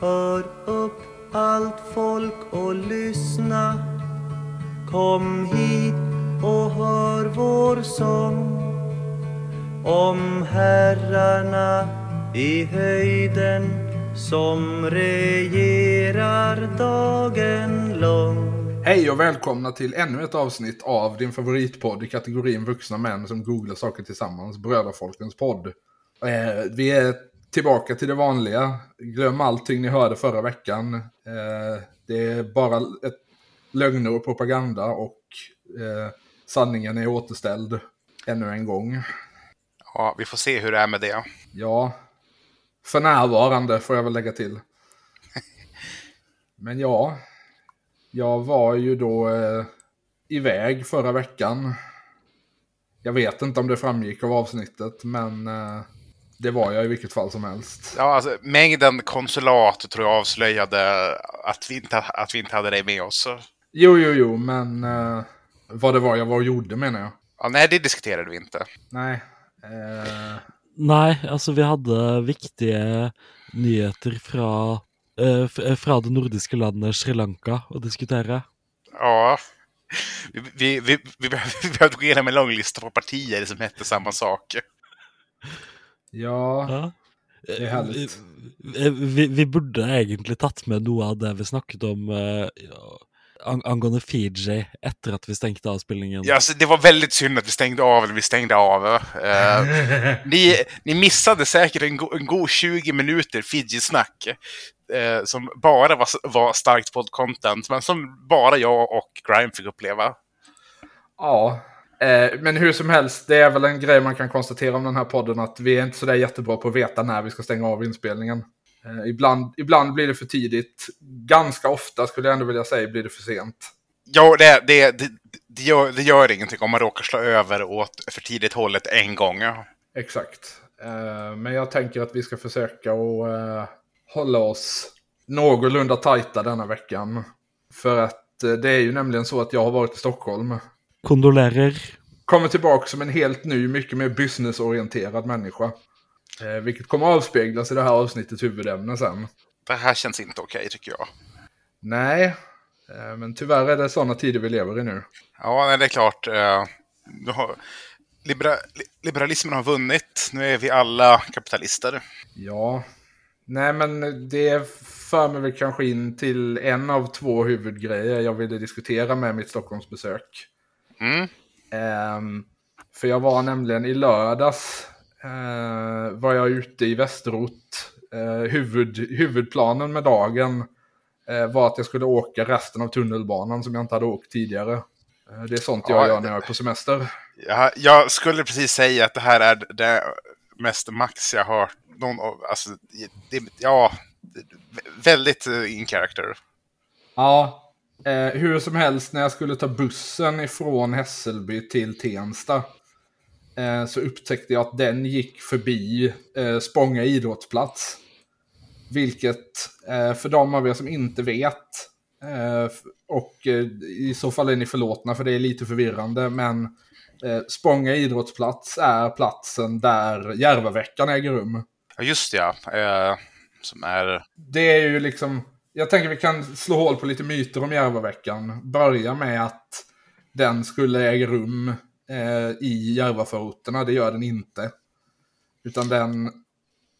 Hör upp allt folk och lyssna. Kom hit och hör vår sång. Om herrarna i höjden som regerar dagen lång. Hej och välkomna till ännu ett avsnitt av din favoritpodd i kategorin vuxna män som googlar saker tillsammans, Brödrafolkens podd. Eh, vi är tillbaka till det vanliga. Glöm allting ni hörde förra veckan. Eh, det är bara ett lögner och propaganda och eh, sanningen är återställd ännu en gång. Ja, vi får se hur det är med det. Ja, för närvarande får jag väl lägga till. Men ja, jag var ju då eh, iväg förra veckan. Jag vet inte om det framgick av avsnittet, men eh, det var jag i vilket fall som helst. Ja, alltså, mängden konsulat tror jag avslöjade att vi inte, att vi inte hade dig med oss. Jo, jo, jo, men eh, vad det var jag var och gjorde menar jag. Ja, nej, det diskuterade vi inte. Nej. Eh, Nei, altså vi hadde viktige nyheter fra, eh, f- fra det nordiske landet Sri Lanka å diskutere. Ja, vi, vi, vi, vi, behövde, vi behövde gå igenom en lång lista på partier som hette samma sak. Ja, Ja. det är härligt. Eh, Vi, vi burde egentlig tatt med noe av det vi snakket om eh, ja, ang angående Fiji etter at vi stengte avspillingen. Ja, alltså, det var väldigt synd att vi stängde av eller vi stängde av. Eh, ni, ni missade säkert en, go en god 20 minuter Fiji-snack. Eh, som bara var, var starkt podd-content, men som bara jag och Grime fick uppleva. Ja, eh, men hur som helst, det är väl en grej man kan konstatera om den här podden att vi är inte sådär jättebra på att veta när vi ska stänga av inspelningen. Eh, ibland, ibland blir det för tidigt, ganska ofta skulle jag ändå vilja säga blir det för sent. Ja, det, det, det, det, gör, det gör ingenting om man råkar slå över åt för tidigt hållet en gång. Exakt. Eh, men jag tänker att vi ska försöka att eh, hålla oss någorlunda tajta denna veckan. För att eh, det är ju nämligen så att jag har varit i Stockholm. Kondolerer. kommer tillbaka som en helt ny, mycket mer businessorienterad människa. Eh, vilket kommer avspeglas i det här avsnittets huvudämne sen. Det här känns inte okej, tycker jag. Nej, eh, men tyvärr är det sådana tider vi lever i nu. Ja, nej, det är klart. Eh, har, libera, li- liberalismen har vunnit. Nu är vi alla kapitalister. Ja, nej men det för mig väl kanske in till en av två huvudgrejer jag ville diskutera med mitt Stockholmsbesök. Mm. Ehm, för jag var nämligen i lördags eh, var jag ute i Västerort. Eh, huvud, huvudplanen med dagen eh, var att jag skulle åka resten av tunnelbanan som jag inte hade åkt tidigare. Det är sånt jag Ja, gör när jag är på semester. Jag, jag skulle precis säga att det här är det mest max jag har. Någon, alltså, det, ja, väldigt in character. Ja, eh, hur som helst när jag skulle ta bussen ifrån Hässelby till Tensta eh, så upptäckte jag att den gick förbi eh, Spånga idrottsplats. Vilket eh, för de av er som inte vet eh, och eh, i så fall är ni förlåtna för det är lite förvirrande men eh, Spånga idrottsplats är platsen där Järvaveckan äger rum. Ja, just ja. Eh, som är... Det är ju liksom, jag tänker vi kan slå hål på lite myter om Järvaveckan. Börja med att den skulle äga rum eh, i Järvaförorterna, det gör den inte. Utan den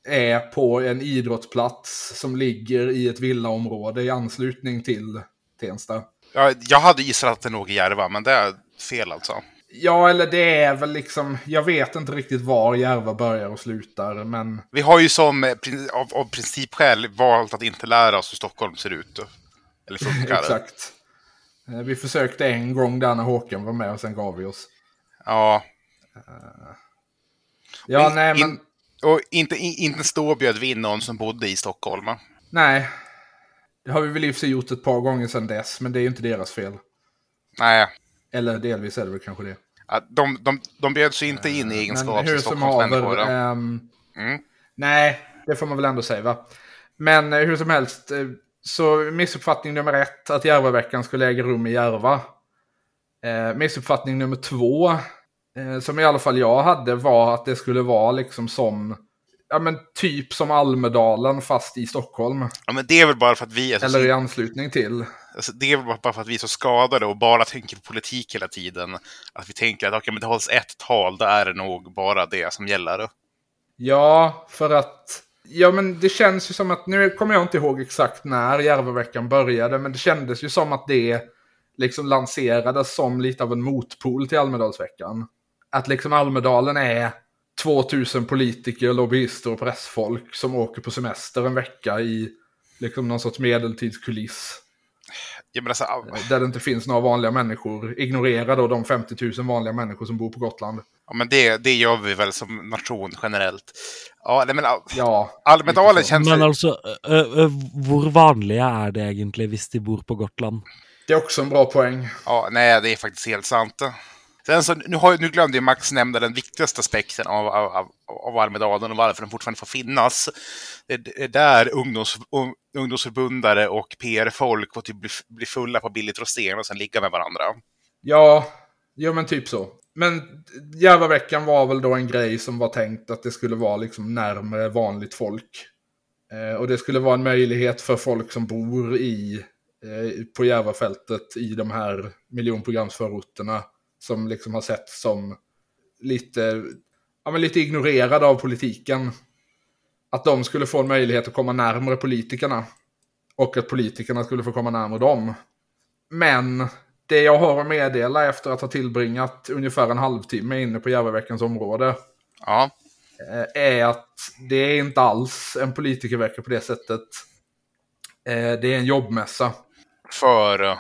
är på en idrottsplats som ligger i ett villaområde i anslutning till Tensta. Ja, jag hade gissat att den låg i Järva, men det är fel alltså. Ja, eller det är väl liksom, jag vet inte riktigt var Järva börjar och slutar, men Vi har ju som eh, av, av principskäl valt att inte lära oss hur Stockholm ser ut. Eller funkar. exakt. Eh, Vi försökte en gång där när Håkan var med och sen gav vi oss. Ja, Ja, In- nej, men... in- och inte, in, inte ståbjöd vi in någon som bodde i Stockholm. va? Nej. Det har vi väl i och för sig gjort ett par gånger sedan dess, men det är ju inte deras fel. Nej, Eller delvis är det väl kanske det. ja, de, de, de bjöds ju inte in i egenskap som haver... Stockholmsmänniskor. ehm, Mm. nej, det får man väl ändå säga va. Men eh, hur som helst, eh, så missuppfattning nummer ett, att Järvaveckan skulle äga rum i Järva. Eh, missuppfattning nummer två, eh, som i alla fall jag hade, var att det skulle vara liksom som ja men typ som Almedalen fast i Stockholm. Ja, men det är väl bara för att vi är så, Eller i anslutning till alltså, det är bara för att vi är så skadade och bara tänker på politik hela tiden. Att vi tänker att okay, men det hålls ett tal, då är det nog bara det som gäller. Ja, för att... Ja, men det känns ju som att... Nu kommer jag inte ihåg exakt när Järvaveckan började, men det kändes ju som att det liksom lanserades som lite av en motpol till Almedalsveckan. Att liksom Almedalen är 2000 politiker, lobbyister och pressfolk som åker på semester en vecka i liksom någon sorts medeltidskuliss. Jag menar, så, Där det inte finns några vanliga människor. Ignorera då de 50 000 vanliga människor som bor på Gotland. ja, men det, det gör vi väl som nation generellt. Ja, nej, men ja, Ja. Almedalen känns... Men ø, hvor vanlige er det egentlig hvis de bor på Gotland? Det är också en bra poäng. Ja, nej, det är faktiskt helt sant. Sen så, nu, har, nu glömde ju Max nämna den viktigaste aspekten av, av, av, Almedalen och varför den fortfarande får finnas. Det är där ungdoms, un, ungdomsförbundare och PR-folk får typ bli, bli fulla på billigt rosén och sen ligga med varandra. Ja, ja men typ så. Men Järvaveckan var väl då en grej som var tänkt att det skulle vara liksom närmare vanligt folk. Eh, och det skulle vara en möjlighet för folk som bor i, eh, på Järvafältet i de här miljonprogramsförorterna som liksom har sett som lite, ja, men lite ignorerade av politiken. Att de skulle få en möjlighet att komma närmare politikerna. Och att politikerna skulle få komma närmare dem. Men det jag har att meddela efter att ha tillbringat ungefär en halvtimme inne på Järvaveckans område Ja, eh, är att det är inte alls en politikervecka på det sättet. Eh, Det är en jobbmässa. för...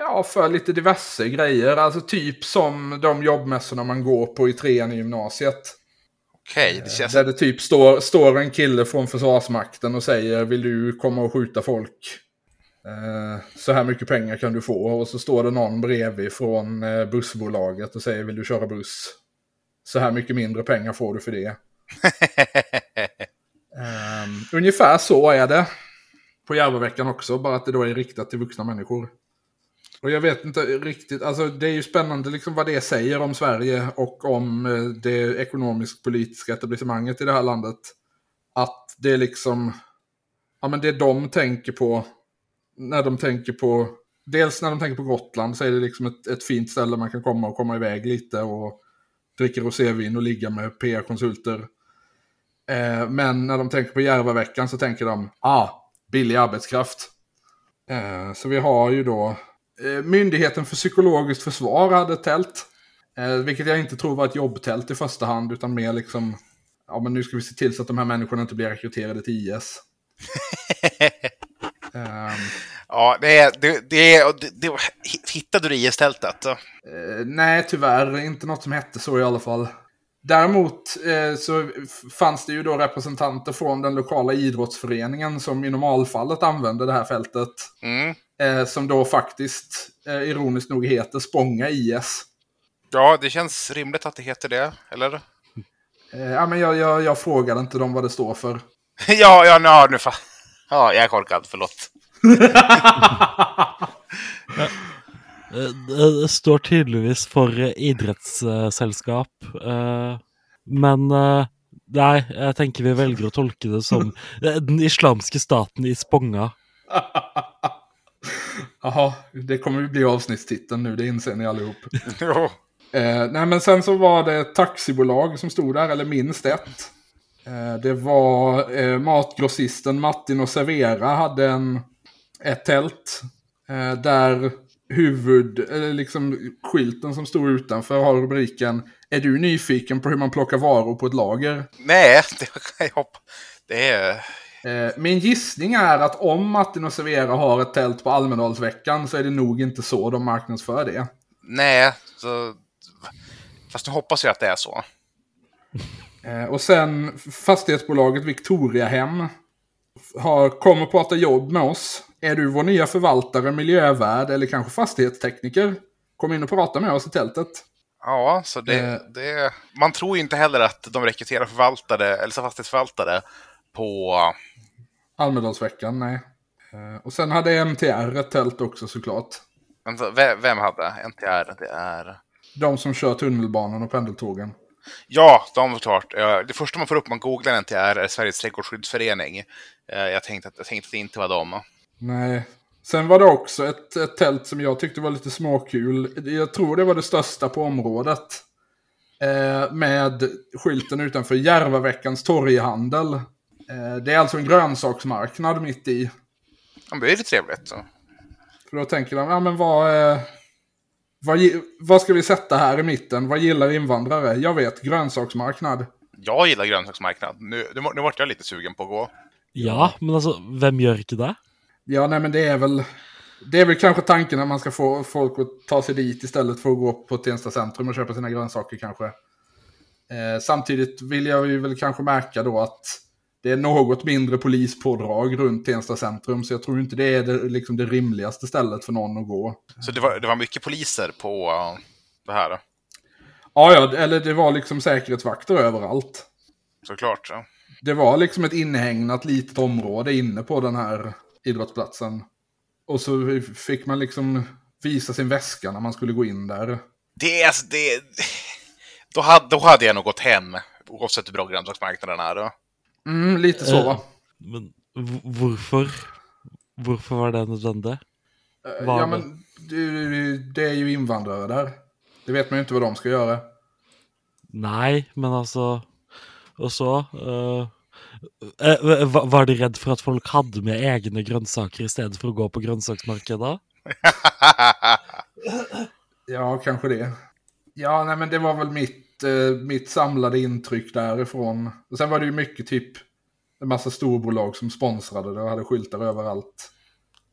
eh, Ja, för lite diverse grejer. Alltså typ som de jobbmässorna man går på i trean i gymnasiet. Okej, det känns... Där det typ står, står en kille från Försvarsmakten och säger vill du komma och skjuta folk? Eh, så här mycket pengar kan du få. Och så står det någon bredvid från eh, bussbolaget och säger vill du köra buss? Så här mycket mindre pengar får du för det. Ehm, ungefär så är det. På Järvaveckan också, bara att det då är riktat till vuxna människor. Och jag vet inte riktigt, alltså det är ju spännande liksom vad det säger om Sverige och om eh, det ekonomisk-politiska etablissemanget i det här landet. Att det är liksom, ja men det de tänker på när de tänker på, dels när de tänker på Gotland så är det liksom ett, ett fint ställe man kan komma och komma iväg lite och dricka rosévin och ligga med PR-konsulter. Eh, men när de tänker på Järvaveckan så tänker de, ah, billig arbetskraft. Eh, så vi har ju då Myndigheten för psykologiskt försvar hade ett tält. Eh, vilket jag inte tror var ett jobbtält i första hand, utan mer liksom, ja men nu ska vi se till så att de här människorna inte blir rekryterade till IS. Ehm, ja, det är... Det, det, det, hittade du IS-tältet? Eh, nej, tyvärr. Inte något som hette så i alla fall. Däremot eh, så fanns det ju då representanter från den lokala idrottsföreningen som i normalfallet använde det här fältet. Mm. Eh, som då faktiskt, eh, ironiskt nog, heter Spånga IS. Ja, det känns rimligt att det heter det, eller? Eh, ja, men jag, jag, jag frågade inte dem vad det står för. ja, ja, ja, nu fa... Ja, jag är korkad, förlåt. Eh, Det står tydeligvis for eh, idrettsselskap, eh, men eh, nei, jeg tenker vi velger å tolke det som eh, den islamske staten i Sponga. Jaha, det kommer ju bli avsnittstiteln nu, det inser ni allihop. jo. Eh, nej, men sen så var det ett taxibolag som stod där, eller minst ett. Eh, det var eh, matgrossisten Martin och Servera hade en, ett tält. Eh, där huvud, eller liksom skylten som stod utanför har rubriken Är du nyfiken på hur man plockar varor på ett lager? Nej, det jag. Det är... Eh, min gissning är att om Martin och Servera har ett tält på Almedalsveckan så är det nog inte så de marknadsför det. Nej, så... Fast nu hoppas jag att det är så. Eh, och sen fastighetsbolaget Victoriahem har, kommer prata jobb med oss. Är du vår nya förvaltare, miljövärd eller kanske fastighetstekniker? Kom in och prata med oss i tältet. Ja, så det, Eh. det... Man tror ju inte heller att de rekryterar förvaltare, eller fastighetsförvaltare, på... Almedalsveckan, nej. Eh, och sen hade MTR ett tält också såklart. Vänta, vem, hade NTR? Det är... De som kör tunnelbanan och pendeltågen. Ja, de klart. Det första man får upp om man googlar är, är Sveriges trädgårdsskyddsförening. Eh, Jag tänkte, att, jag tänkte att det inte var dem. Nej. Sen var det också ett, ett tält som jag tyckte var lite småkul. Jag tror det var det största på området. Eh, med skylten utanför Järvaveckans torghandel. Eh, det är alltså en grönsaksmarknad mitt i. Ja, men det är lite trevligt. Så. För då tänker de, ja men vad, eh, vad, vad ska vi sätta här i mitten? Vad gillar invandrare? Jag vet, grönsaksmarknad. Jag gillar grönsaksmarknad. Nu, nu, nu vart jag lite sugen på att gå. Ja, men altså, hvem gjør ikke det? Ja, nej men det är väl... Det är väl kanske tanken att man ska få folk att ta sig dit istället för att gå på Tensta centrum och köpa sina grönsaker kanske. Eh, samtidigt vill jag ju väl kanske märka då att det är något mindre polispådrag runt Tensta centrum. Så jag tror inte det är det, liksom det rimligaste stället för någon att gå. Så det var, det var mycket poliser på eh, det här. Ja, ja, eller det var liksom säkerhetsvakter överallt. Såklart. Ja. Det var liksom ett inhägnat litet område inne på den här idrottsplatsen. Och så fick man liksom visa sin väska när man skulle gå in där. Det är alltså, det... Då hade, då hade jag nog gått hem, oavsett hur bra grönsaksmarknaden är. Då. Mm, lite så va? Men v- hvorfor? Hvorfor var det nødvendig? Eh, ja, men det, det är ju invandrare där. Det vet man ju inte vad de ska göra. Nei, men altså Og så eh, eh, va- Var de redd for at folk hadde med egne grønnsaker i stedet for å gå på grønnsaksmarkedet? Ja, kanske det. Ja, nej men det var väl mitt, eh, mitt samlade intryck därifrån. Och sen var det ju mycket typ en massa storbolag som sponsrade det och hade skyltar överallt.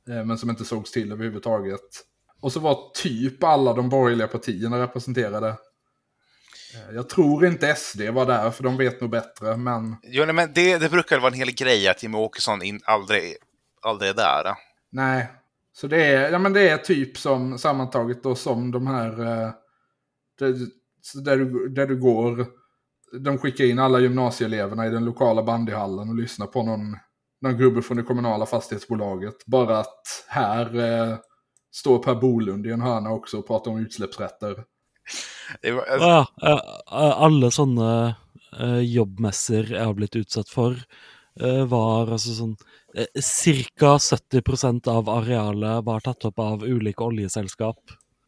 Eh, men som inte sågs till överhuvudtaget. Och så var typ alla de borgerliga partierna representerade. Eh, Jag tror inte SD var där, för de vet nog bättre, men... jo, nej, men det, det brukar vara en hel grej att Jimmie Åkesson in, aldrig, aldrig är där. Nej. Så det är, ja, men det är typ som sammantaget då som de här... Eh, så där, du, där du går. De skickar in alla gymnasieeleverna i den lokala bandyhallen och lyssnar på någon, någon gubbe från det kommunala fastighetsbolaget. Bara att här eh, står Per Bolund i en hörna också och pratar om utsläppsrätter. Det var, Å ja. alle sånne eh, jobbmesser jeg har blitt utsatt for, eh, var altså sånn eh, Ca. 70 av arealet var tatt opp av ulike oljeselskap.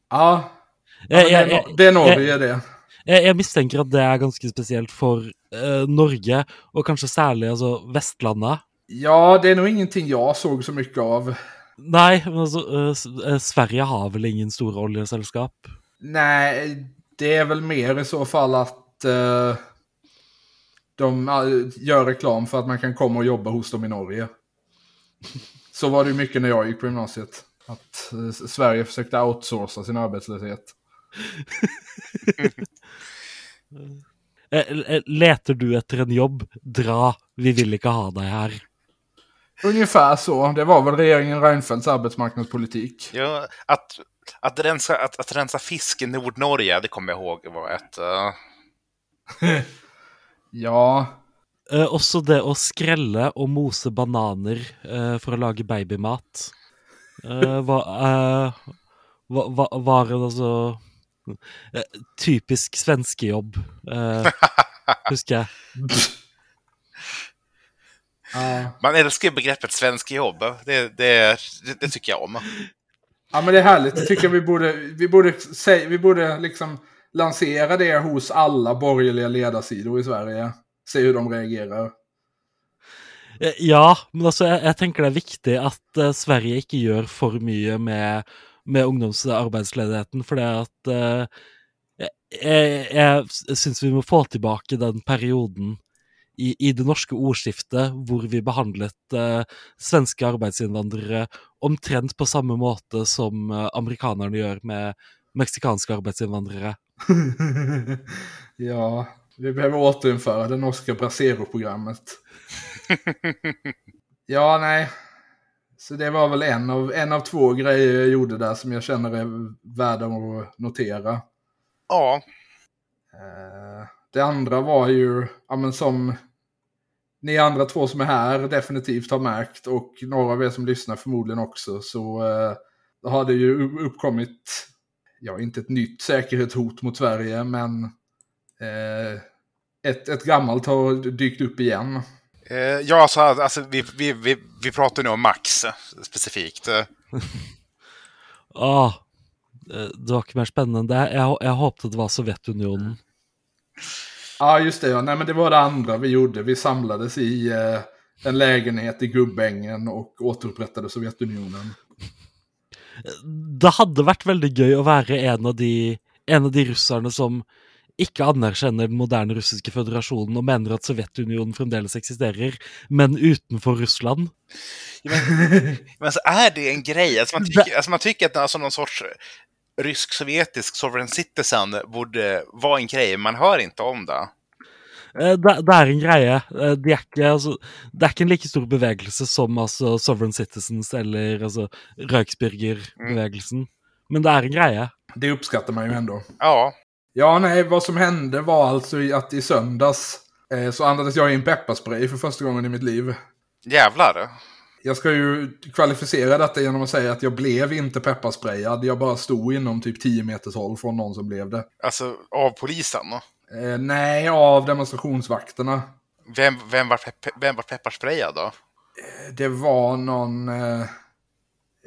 Ja, ja Jeg, men det, jeg, är, jeg, no- det Norge jeg, jeg mistenker at det er ganske spesielt for eh, Norge, og kanskje særlig altså Vestlandet. Ja, det är nog ingenting jag såg så mycket av. Nei, men altså eh, eh, Sverige har vel ingen store oljeselskap? Nej, det är väl mer i så fall att eh, de eh, gör reklam för att man kan komma och jobba hos dem i Norge. Så var det mycket när jag gick på gymnasiet. Att eh, Sverige försökte outsourca sin arbetslöshet. Eh, eh, Leter du etter en jobb? Dra, vi vil ikke ha deg her. Ungefär så. Det var väl regeringen Reinfeldts arbetsmarknadspolitik. ja, att, att, rensa, att, att rensa fisk i Nordnorge, det kommer jag ihåg var ett... eh, Ja, Eh, også det å skrelle og mose bananer eh, for å lage babymat eh, var, va, va, var en altså eh, Typisk svenskejobb, eh, husker jeg. ja. Man älskar ju begreppet svensk jobb. Det, det, det, det tycker jag om. ja, men det är härligt. Jag tycker vi borde, vi borde, säg, vi borde liksom lansera det hos alla borgerliga ledarsidor i Sverige. Se hur de reagerar. Eh, Ja, men altså, jeg, jeg tenker det er viktig at eh, Sverige ikke gjør for mye med, med ungdomsarbeidsledigheten, for det at eh, jeg, jeg, syns vi må få tilbake den perioden i, i det norske ordskiftet hvor vi behandlet eh, svenske arbeidsinnvandrere omtrent på samme måte som eh, amerikanerne gjør med meksikanske arbeidsinnvandrere. ja, vi behöver återinföra det norska Brasero-programmet. ja, nej. Så det var väl en av, en av två grejer jag gjorde där som jag känner är värda att notera. Ja, Eh, Det andra var ju, ja men som ni andra två som är här definitivt har märkt och några av er som lyssnar förmodligen också så eh, har det ju uppkommit, ja inte ett nytt säkerhetshot mot Sverige men Eh, ett, ett gammalt har dykt upp igen. Eh, ja, så, alltså, vi, vi, vi, vi pratar nu om Max eh, specifikt. Åh, eh, det var ikke mer spennende. Jeg, jeg håpte det var Sovjetunionen. Ja, just det. Ja. Nej, men det var det andra vi gjorde. Vi samlades i eh, en lägenhet i Gubbängen och återupprättade Sovjetunionen. Det hadde vært veldig gøy å være en av de, en av de russerne som ikke anerkjenner den moderne russiske føderasjonen og mener at Sovjetunionen fremdeles eksisterer, men utenfor Russland. Men alltså, är det en grej? Alltså, man, tycker, alltså, man tycker att alltså, någon sorts rysk-sovjetisk sovereign citizen borde vara en grej, men man hör inte om det. Eh, Det, det er en greie. Eh, De er ikke, altså, det er ikke en like stor bevegelse som altså, Sovereign Citizens eller altså, Reichsbürger-bevegelsen. Men det er en greie. Det uppskattar man ju ändå. Ja, Ja, nej, vad som hände var alltså att i söndags eh, så andades jag in pepparspray för första gången i mitt liv. jävlar. Jag ska ju kvalificera detta genom att säga att jag blev inte pepparsprayad. Jag bara stod inom typ 10 meters håll från någon som blev det. Alltså, av polisen. Eh, nej, av demonstrationsvakterna. Vem, vem, var, pepp, vem var pepparsprayad då? Det var någon... Eh,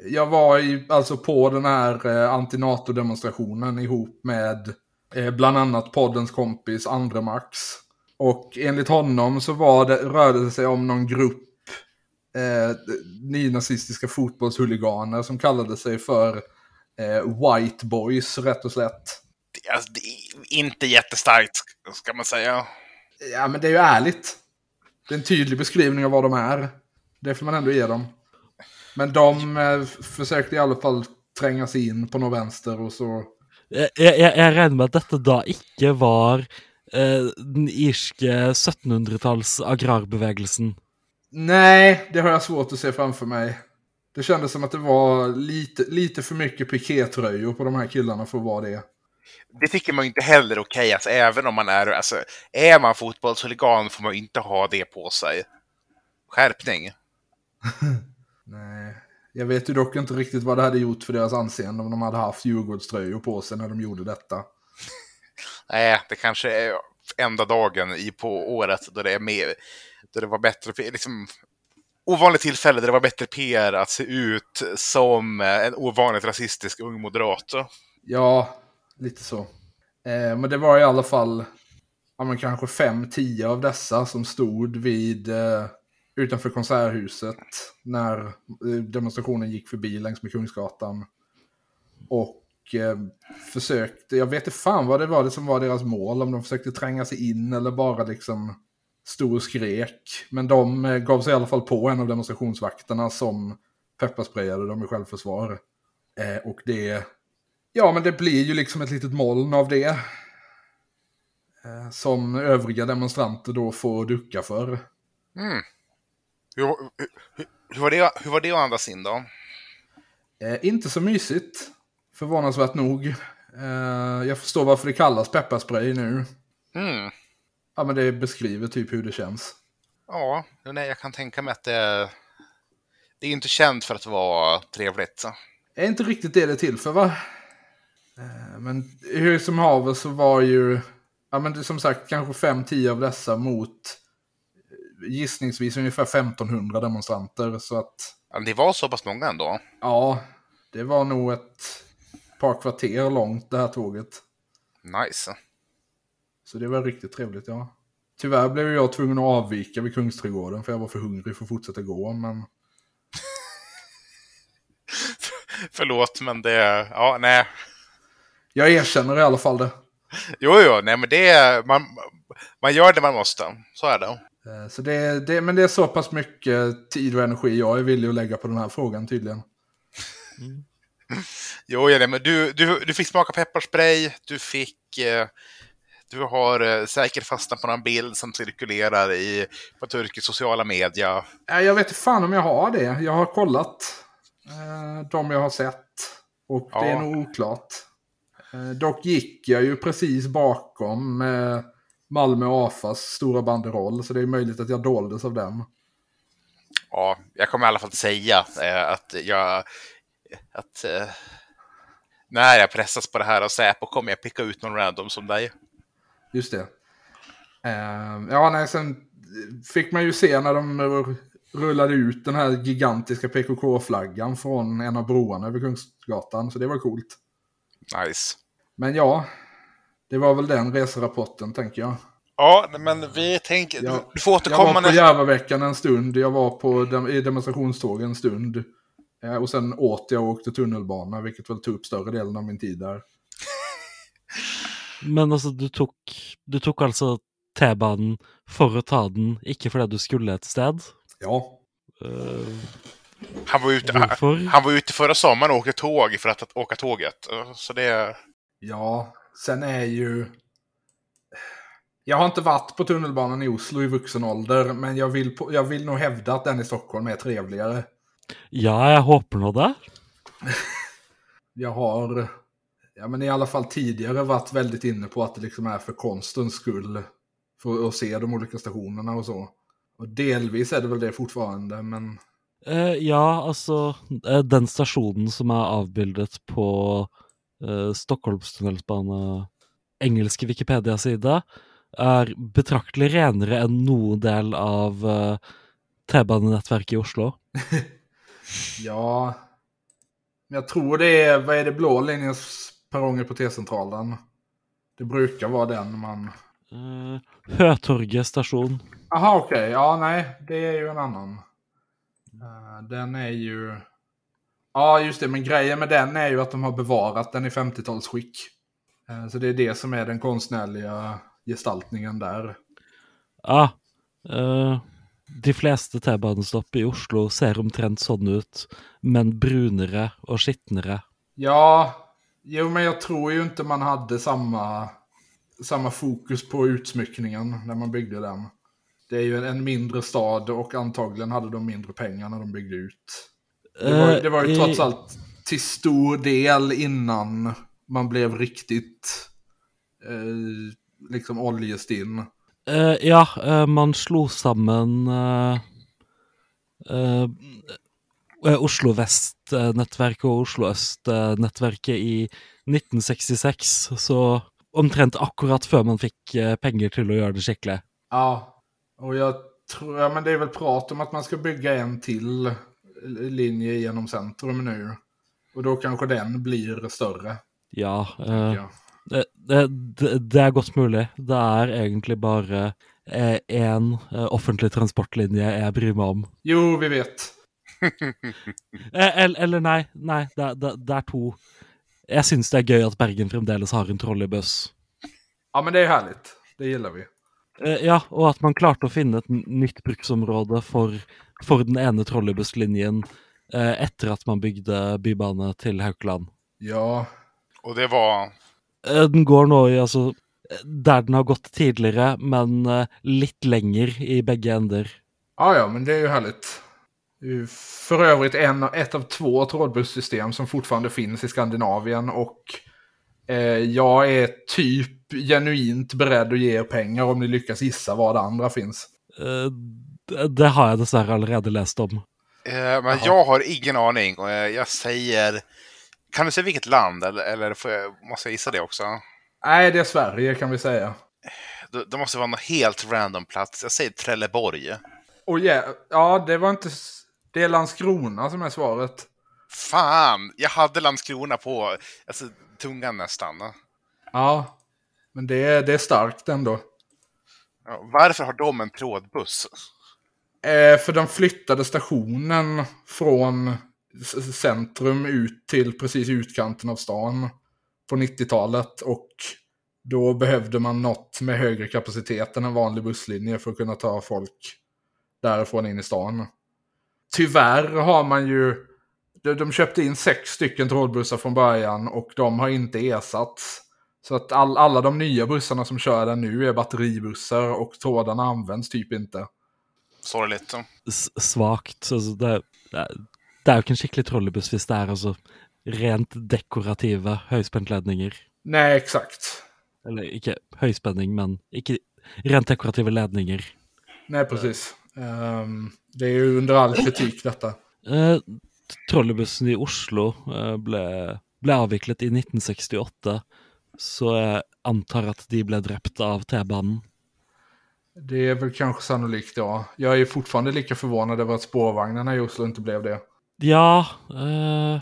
jag var i, alltså på den här eh, antinato-demonstrationen ihop med eh, bland annat poddens kompis Andre Max. Och enligt honom så var det, rörde det sig om någon grupp eh, nynazistiska fotbollshuliganer som kallade sig för eh, White Boys, rätt och slätt. Det, alltså, det är inte jättestarkt, ska man säga. Ja, men det är ju ärligt. Det är en tydlig beskrivning av vad de är. Det får man ändå ge dem. Men de eh, försökte i alla fall tränga sig in på något vänster och så... Jeg, jeg, jeg regner med at dette da ikke var eh, den irske 1700-talls agrarbevegelsen. Nej, det har jag svårt att se framför mig. Det kändes som att det var lite, lite för mycket pikétröjor på de här killarna för att vara det. Det tycker man inte heller okej, alltså, även om man är, alltså, är man fotbollshuligan får man inte ha det på sig. Skärpning. Nej. Jag vet ju dock inte riktigt vad det hade gjort för deras anseende om de hade haft Djurgårdströjor på sig när de gjorde detta. Nej, det kanske är enda dagen i på året då det är mer, då det var bättre, liksom, ovanligt tillfälle där det var bättre PR att se ut som en ovanligt rasistisk ung moderat. Ja, lite så. Eh, men det var i alla fall ja, men kanske fem, tio av dessa som stod vid eh, utanför Konserthuset när eh, demonstrationen gick förbi längs med Kungsgatan. Och eh, försökte, jag vet inte fan vad det var det som var deras mål, om de försökte tränga sig in eller bara liksom stod och skrek. Men de eh, gav sig i alla fall på en av demonstrationsvakterna som pepparsprayade dem i självförsvar. Eh, och det Ja, men det blir ju liksom ett litet moln av det. Eh, Som övriga demonstranter då får ducka för. Mm. Hur, hur, hur, var det, hur var det att andas in då? Eh, inte så mysigt, förvånansvärt nog. Eh, jag förstår varför det kallas pepparspray nu. Mm. Ja, men det beskriver typ hur det känns. Ja, nej, jag kan tänka mig att det, det är inte känt för att vara trevligt. Så. Är inte riktigt det det är till för, va? Eh, men hur som haver så var ju, ja men som sagt, kanske 5-10 av dessa mot gissningsvis ungefär 1500 demonstranter. Så att Ja, Det var så pass många ändå. Ja, det var nog ett par kvarter långt det här tåget. Nice. Så det var riktigt trevligt, ja. Tyvärr blev jag tvungen att avvika vid Kungsträdgården för jag var för hungrig för att fortsätta gå, men... Förlåt, men det... Ja, nej. Jag erkänner i alla fall det. Jo, jo, nej, men det är... Man, man gör det man måste. Så är det. Eh, Så det, det, men det är så pass mycket tid och energi jag är villig att lägga på den här frågan tydligen. Jo, ja, men du, du, du fick smaka pepparspray. Du fick... Eh, du har eh, säkert fastnat på någon bild som cirkulerar i, på turkisk sociala media. Nej, Jag vet inte fan om jag har det. Jag har kollat eh, de jag har sett. Och det är Ja. nog oklart. Eh, dock gick jag ju precis bakom eh, Malmö AFAs stora banderoll. Så det är möjligt att jag doldes av den. Ja, jag kommer i alla fall säga eh, att jag... Att, eh, när jag pressas på det här av Säpo kommer jag picka ut någon random som dig. just det. Eh, ja, nej, sen fick man ju se när de rullade ut den här gigantiska PKK-flaggan från en av broarna över Kungsgatan, så det var coolt. Nice. Men ja, det var väl den reserapporten, tänker jag. Ja, men vi tänker... Jag- du får Jag återkomma var på. Järvaveckan en stund, jag var på dem- i demonstrationståg en stund. Eh, Och sen åt jag och åkte tunnelbana, vilket väl tog upp större delen av min tid där. Men altså, du tok, du tok altså T-banen for å ta den, ikke fordi du skulle et sted. Ja, Eh, Han var, ute, han, han var ute förra sommaren och åkte tåg för att, att åka tåget. Så det... ja, sen är ju... Jag har inte varit på tunnelbanan i Oslo i vuxen ålder, men jag vill, på, jag vill nog hävda att den i Stockholm är trevligare. Ja, jeg håper nå det. Jag har, ja men i alla fall tidigare varit väldigt inne på att det liksom är för konstens skull. För att se de olika stationerna och så. Och delvis är det väl det fortfarande, men Eh, ja, altså eh, Den stasjonen som er avbildet på uh, Stockholmstunnelsbane engelske Wikipedia-side, er betraktelig renere enn noen del av eh, T-banenettverket i Oslo. ja. Men jag tror det är, vad är det, blå linjens perronger på T-centralen. Det brukar vara den man... Uh, Høtorget stasjon. Aha, okej. Ja, nej, det är ju en annan. Eh, den är ju... Ja, just det. Men grejen med den är ju att de har bevarat den i 50-talsskick. Eh, så det är det som är den konstnärliga gestaltningen där. Ja. eh, de fleste T-banestopp i Oslo ser omtrent sånn ut, men brunere og skitnere. Ja, jo, men jag tror ju inte man hade samma, samma fokus på utsmyckningen när man byggde den. Det är ju en, en mindre stad och antagligen hade de mindre pengar när de byggde ut. Det var, Eh, det var ju i- trots allt till stor del innan man blev riktigt eh, liksom oljestinn. Eh, ja, eh, man slo sammen eh, eh, eh, Oslo Vest-nettverket og Oslo Øst-nettverket i 1966, så omtrent akkurat før man fikk eh, penger till att göra det skikkelig. Ja, och jag tror, ja men det är väl prat om att man ska bygga en till linje genom centrum nu. Och då kanske den blir större. Ja, eh, det, det, det, det er godt mulig. Det er egentlig bare én offentlig transportlinje jeg bryr meg om. Jo, vi vet. Eh, Eller, eller nei, nei, det, det, det er to. Jeg syns det er gøy at Bergen fremdeles har en trolleybuss. Ja, men det är härligt. Det gillar vi. Eh, Ja, og at man klarte å finne et n- nytt bruksområde for, for den ene trolleybusslinjen eh, etter at man bygde bybane til Haukeland. Ja, Och det var... Eh, Den går nå i altså Der den har gått tidligere, men eh, litt lenger i begge ender. ja, ja men det är ju härligt. För övrigt en, ett av två trådbussystem som fortfarande finns i Skandinavien och eh, jag är typ genuint beredd att ge er pengar om ni lyckas gissa var det andra finns. Eh, det- har jeg dessverre allerede lest om. Eh, men jag har ingen aning. och Jag säger... Kan du säga vilket land? Eller, eller får jag, måste jag gissa det också? Nej, det är Sverige kan vi säga. Det, det måste vara någon helt random plats. Jag säger Trelleborg. Och ja, ja, det var inte... Det är Landskrona som är svaret. Fan! Jag hade Landskrona på alltså, tungan nästan. Ja, men det är, det är starkt ändå. Ja, varför har de en trådbuss? Eh, för de flyttade stationen från centrum ut till precis utkanten av stan på 90-talet. Och då behövde man något med högre kapacitet än en vanlig busslinje för att kunna ta folk därifrån in i stan. Tyvärr har man ju... De, de köpte in sex stycken trådbussar från början och de har inte ersatts. Så att all, alla de nya bussarna som kör där nu är batteribussar och trådarna används typ inte. Sorgligt. S svakt. Altså, det, det, er, det er jo ikke en skikkelig trolleybuss hvis det er altså rent dekorative høyspentledninger. Nej, exakt. Eller ikke høyspenning, men ikke rent dekorative ledninger. Nej, precis. Ehm, det är ju under all kritik detta. Eh, trolleybussen i Oslo eh, ble, ble avviklet i 1968 så jag antar att de blev drept av T-banan. Det är väl kanske sannolikt, ja. Jag är fortfarande lika förvånad över att spårvagnarna i Oslo inte blev det. Ja eh,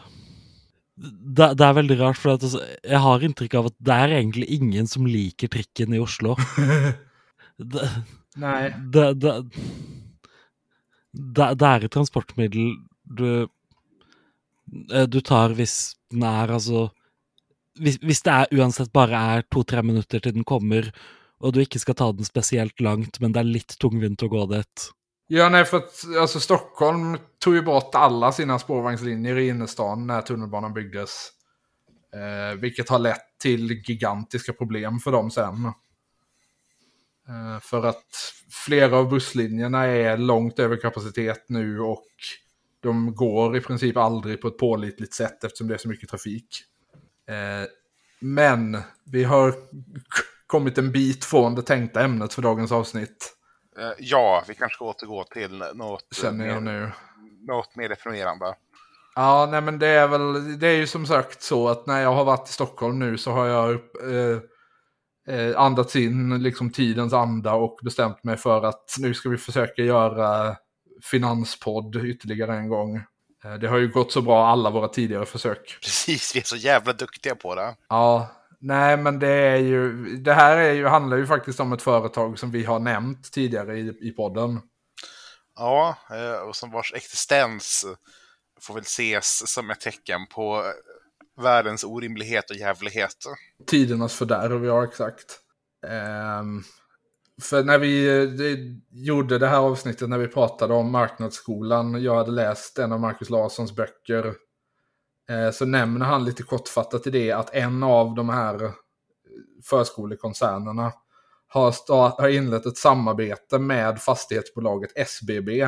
det, det, är väldigt rart, för att alltså, jag har intryck av att det är egentligen ingen som liker tricken i Oslo. det, Nej. Det, det, det, är ett transportmedel du, eh, du tar hvis den är alltså hvis, hvis det er uansett bare er to-tre minuter till den kommer, och du inte ska ta den speciellt långt, men det är lite tungvint att gå dit. Ja, nej, för att alltså, Stockholm tog ju bort alla sina spårvagnslinjer i innerstan när tunnelbanan byggdes. Eh, vilket har lett till gigantiska problem för dem sen. Eh, för att flera av busslinjerna är långt över kapacitet nu och de går i princip aldrig på ett pålitligt sätt eftersom det är så mycket trafik. Eh, men vi har kommit en bit från det tänkta ämnet för dagens avsnitt. Eh, ja, vi kanske ska återgå till något, Känner jag mer, nu. något mer definierande. Ja, nej men det är väl, det är ju som sagt så att när jag har varit i Stockholm nu så har jag eh, eh, andats in liksom tidens anda och bestämt mig för att nu ska vi försöka göra finanspodd ytterligare en gång. Eh, det har ju gått så bra alla våra tidigare försök. Precis, vi är så jävla duktiga på det. Ja, nej men det är ju, det här är ju, handlar ju faktiskt om ett företag som vi har nämnt tidigare i, i podden. Ja, eh, och som vars existens får väl ses som ett tecken på världens orimlighet och jävlighet. Tidernas fördärv, ja exakt. Um, för när vi det, gjorde det här avsnittet, när vi pratade om marknadsskolan, jag hade läst en av Marcus Larssons böcker, Eh, så nämner han lite kortfattat i det att en av de här eh, förskolekoncernerna har, start, har inlett ett samarbete med fastighetsbolaget SBB.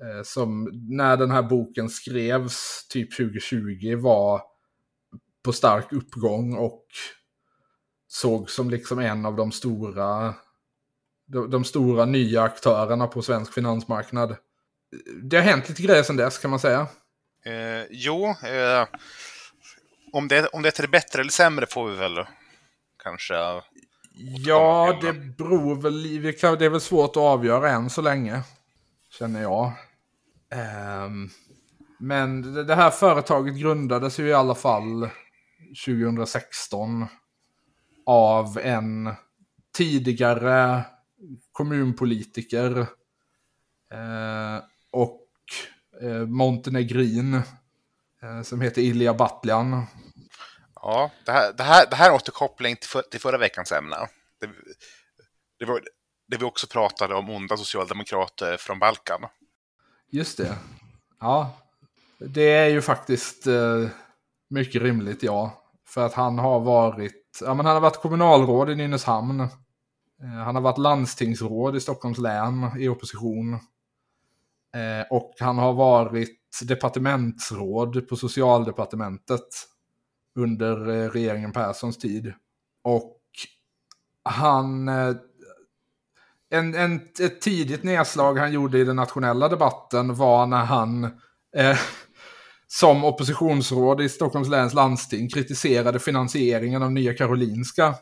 Eh, som när den här boken skrevs, typ 2020, var på stark uppgång och såg som liksom en av de stora de, de, stora nya aktörerna på svensk finansmarknad. Det har hänt lite grejer sedan dess kan man säga. Eh, jo, eh, om, det, om det är till det bättre eller sämre får vi väl kanske... Ja, det beror väl... Det är väl svårt att avgöra än så länge. Känner jag. Um, men det här företaget grundades ju i alla fall 2016 av en tidigare kommunpolitiker eh, och eh, montenegrin eh, som heter Ilja Batljan. Ja, det här, det här, det här är återkoppling till, för, till förra veckans ämne. Det, det, var, det vi också pratade om onda socialdemokrater från Balkan. Just det. Ja, det är ju faktiskt eh, mycket rimligt, ja. För att han har varit, ja men han har varit kommunalråd i Nynäshamn. Eh, han har varit landstingsråd i Stockholms län i opposition. Eh, och han har varit departementsråd på socialdepartementet under eh, regeringen Perssons tid. Och han... Eh, en, en, ett tidigt nedslag han gjorde i den nationella debatten var när han eh, som oppositionsråd i Stockholms läns landsting kritiserade finansieringen av Nya Karolinska.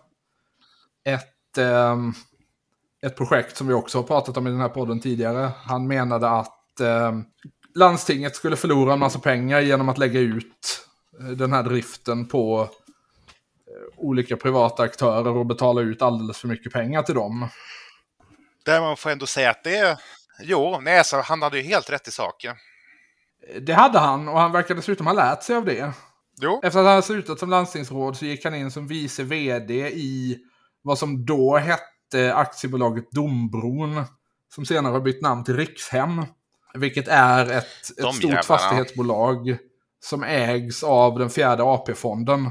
Ett eh, ett projekt som vi också har pratat om i den här podden tidigare. Han menade att eh, landstinget skulle förlora en massa pengar genom att lägga ut eh, den här driften på eh, olika privata aktörer och betala ut alldeles för mycket pengar till dem. Där man får ändå säga att det... Jo, nej, så han hade ju helt rätt i saken. Det hade han och han verkar dessutom ha lärt sig av det. Jo. Efter att han slutat som landstingsråd så gick han in som vice vd i vad som då hette aktiebolaget Dombron. Som senare har bytt namn till Rikshem. Vilket är ett, ett stort jävlarna. fastighetsbolag som ägs av den fjärde AP-fonden.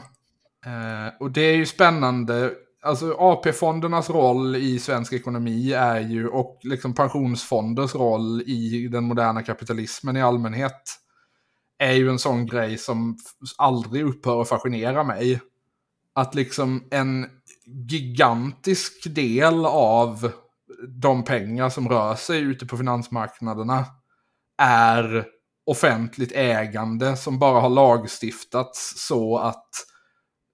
Eh, och det är ju spännande. Alltså AP-fondernas roll i svensk ekonomi är ju, och liksom pensionsfonders roll i den moderna kapitalismen i allmänhet, är ju en sån grej som aldrig upphör att fascinera mig. Att liksom en gigantisk del av de pengar som rör sig ute på finansmarknaderna är offentligt ägande som bara har lagstiftats så att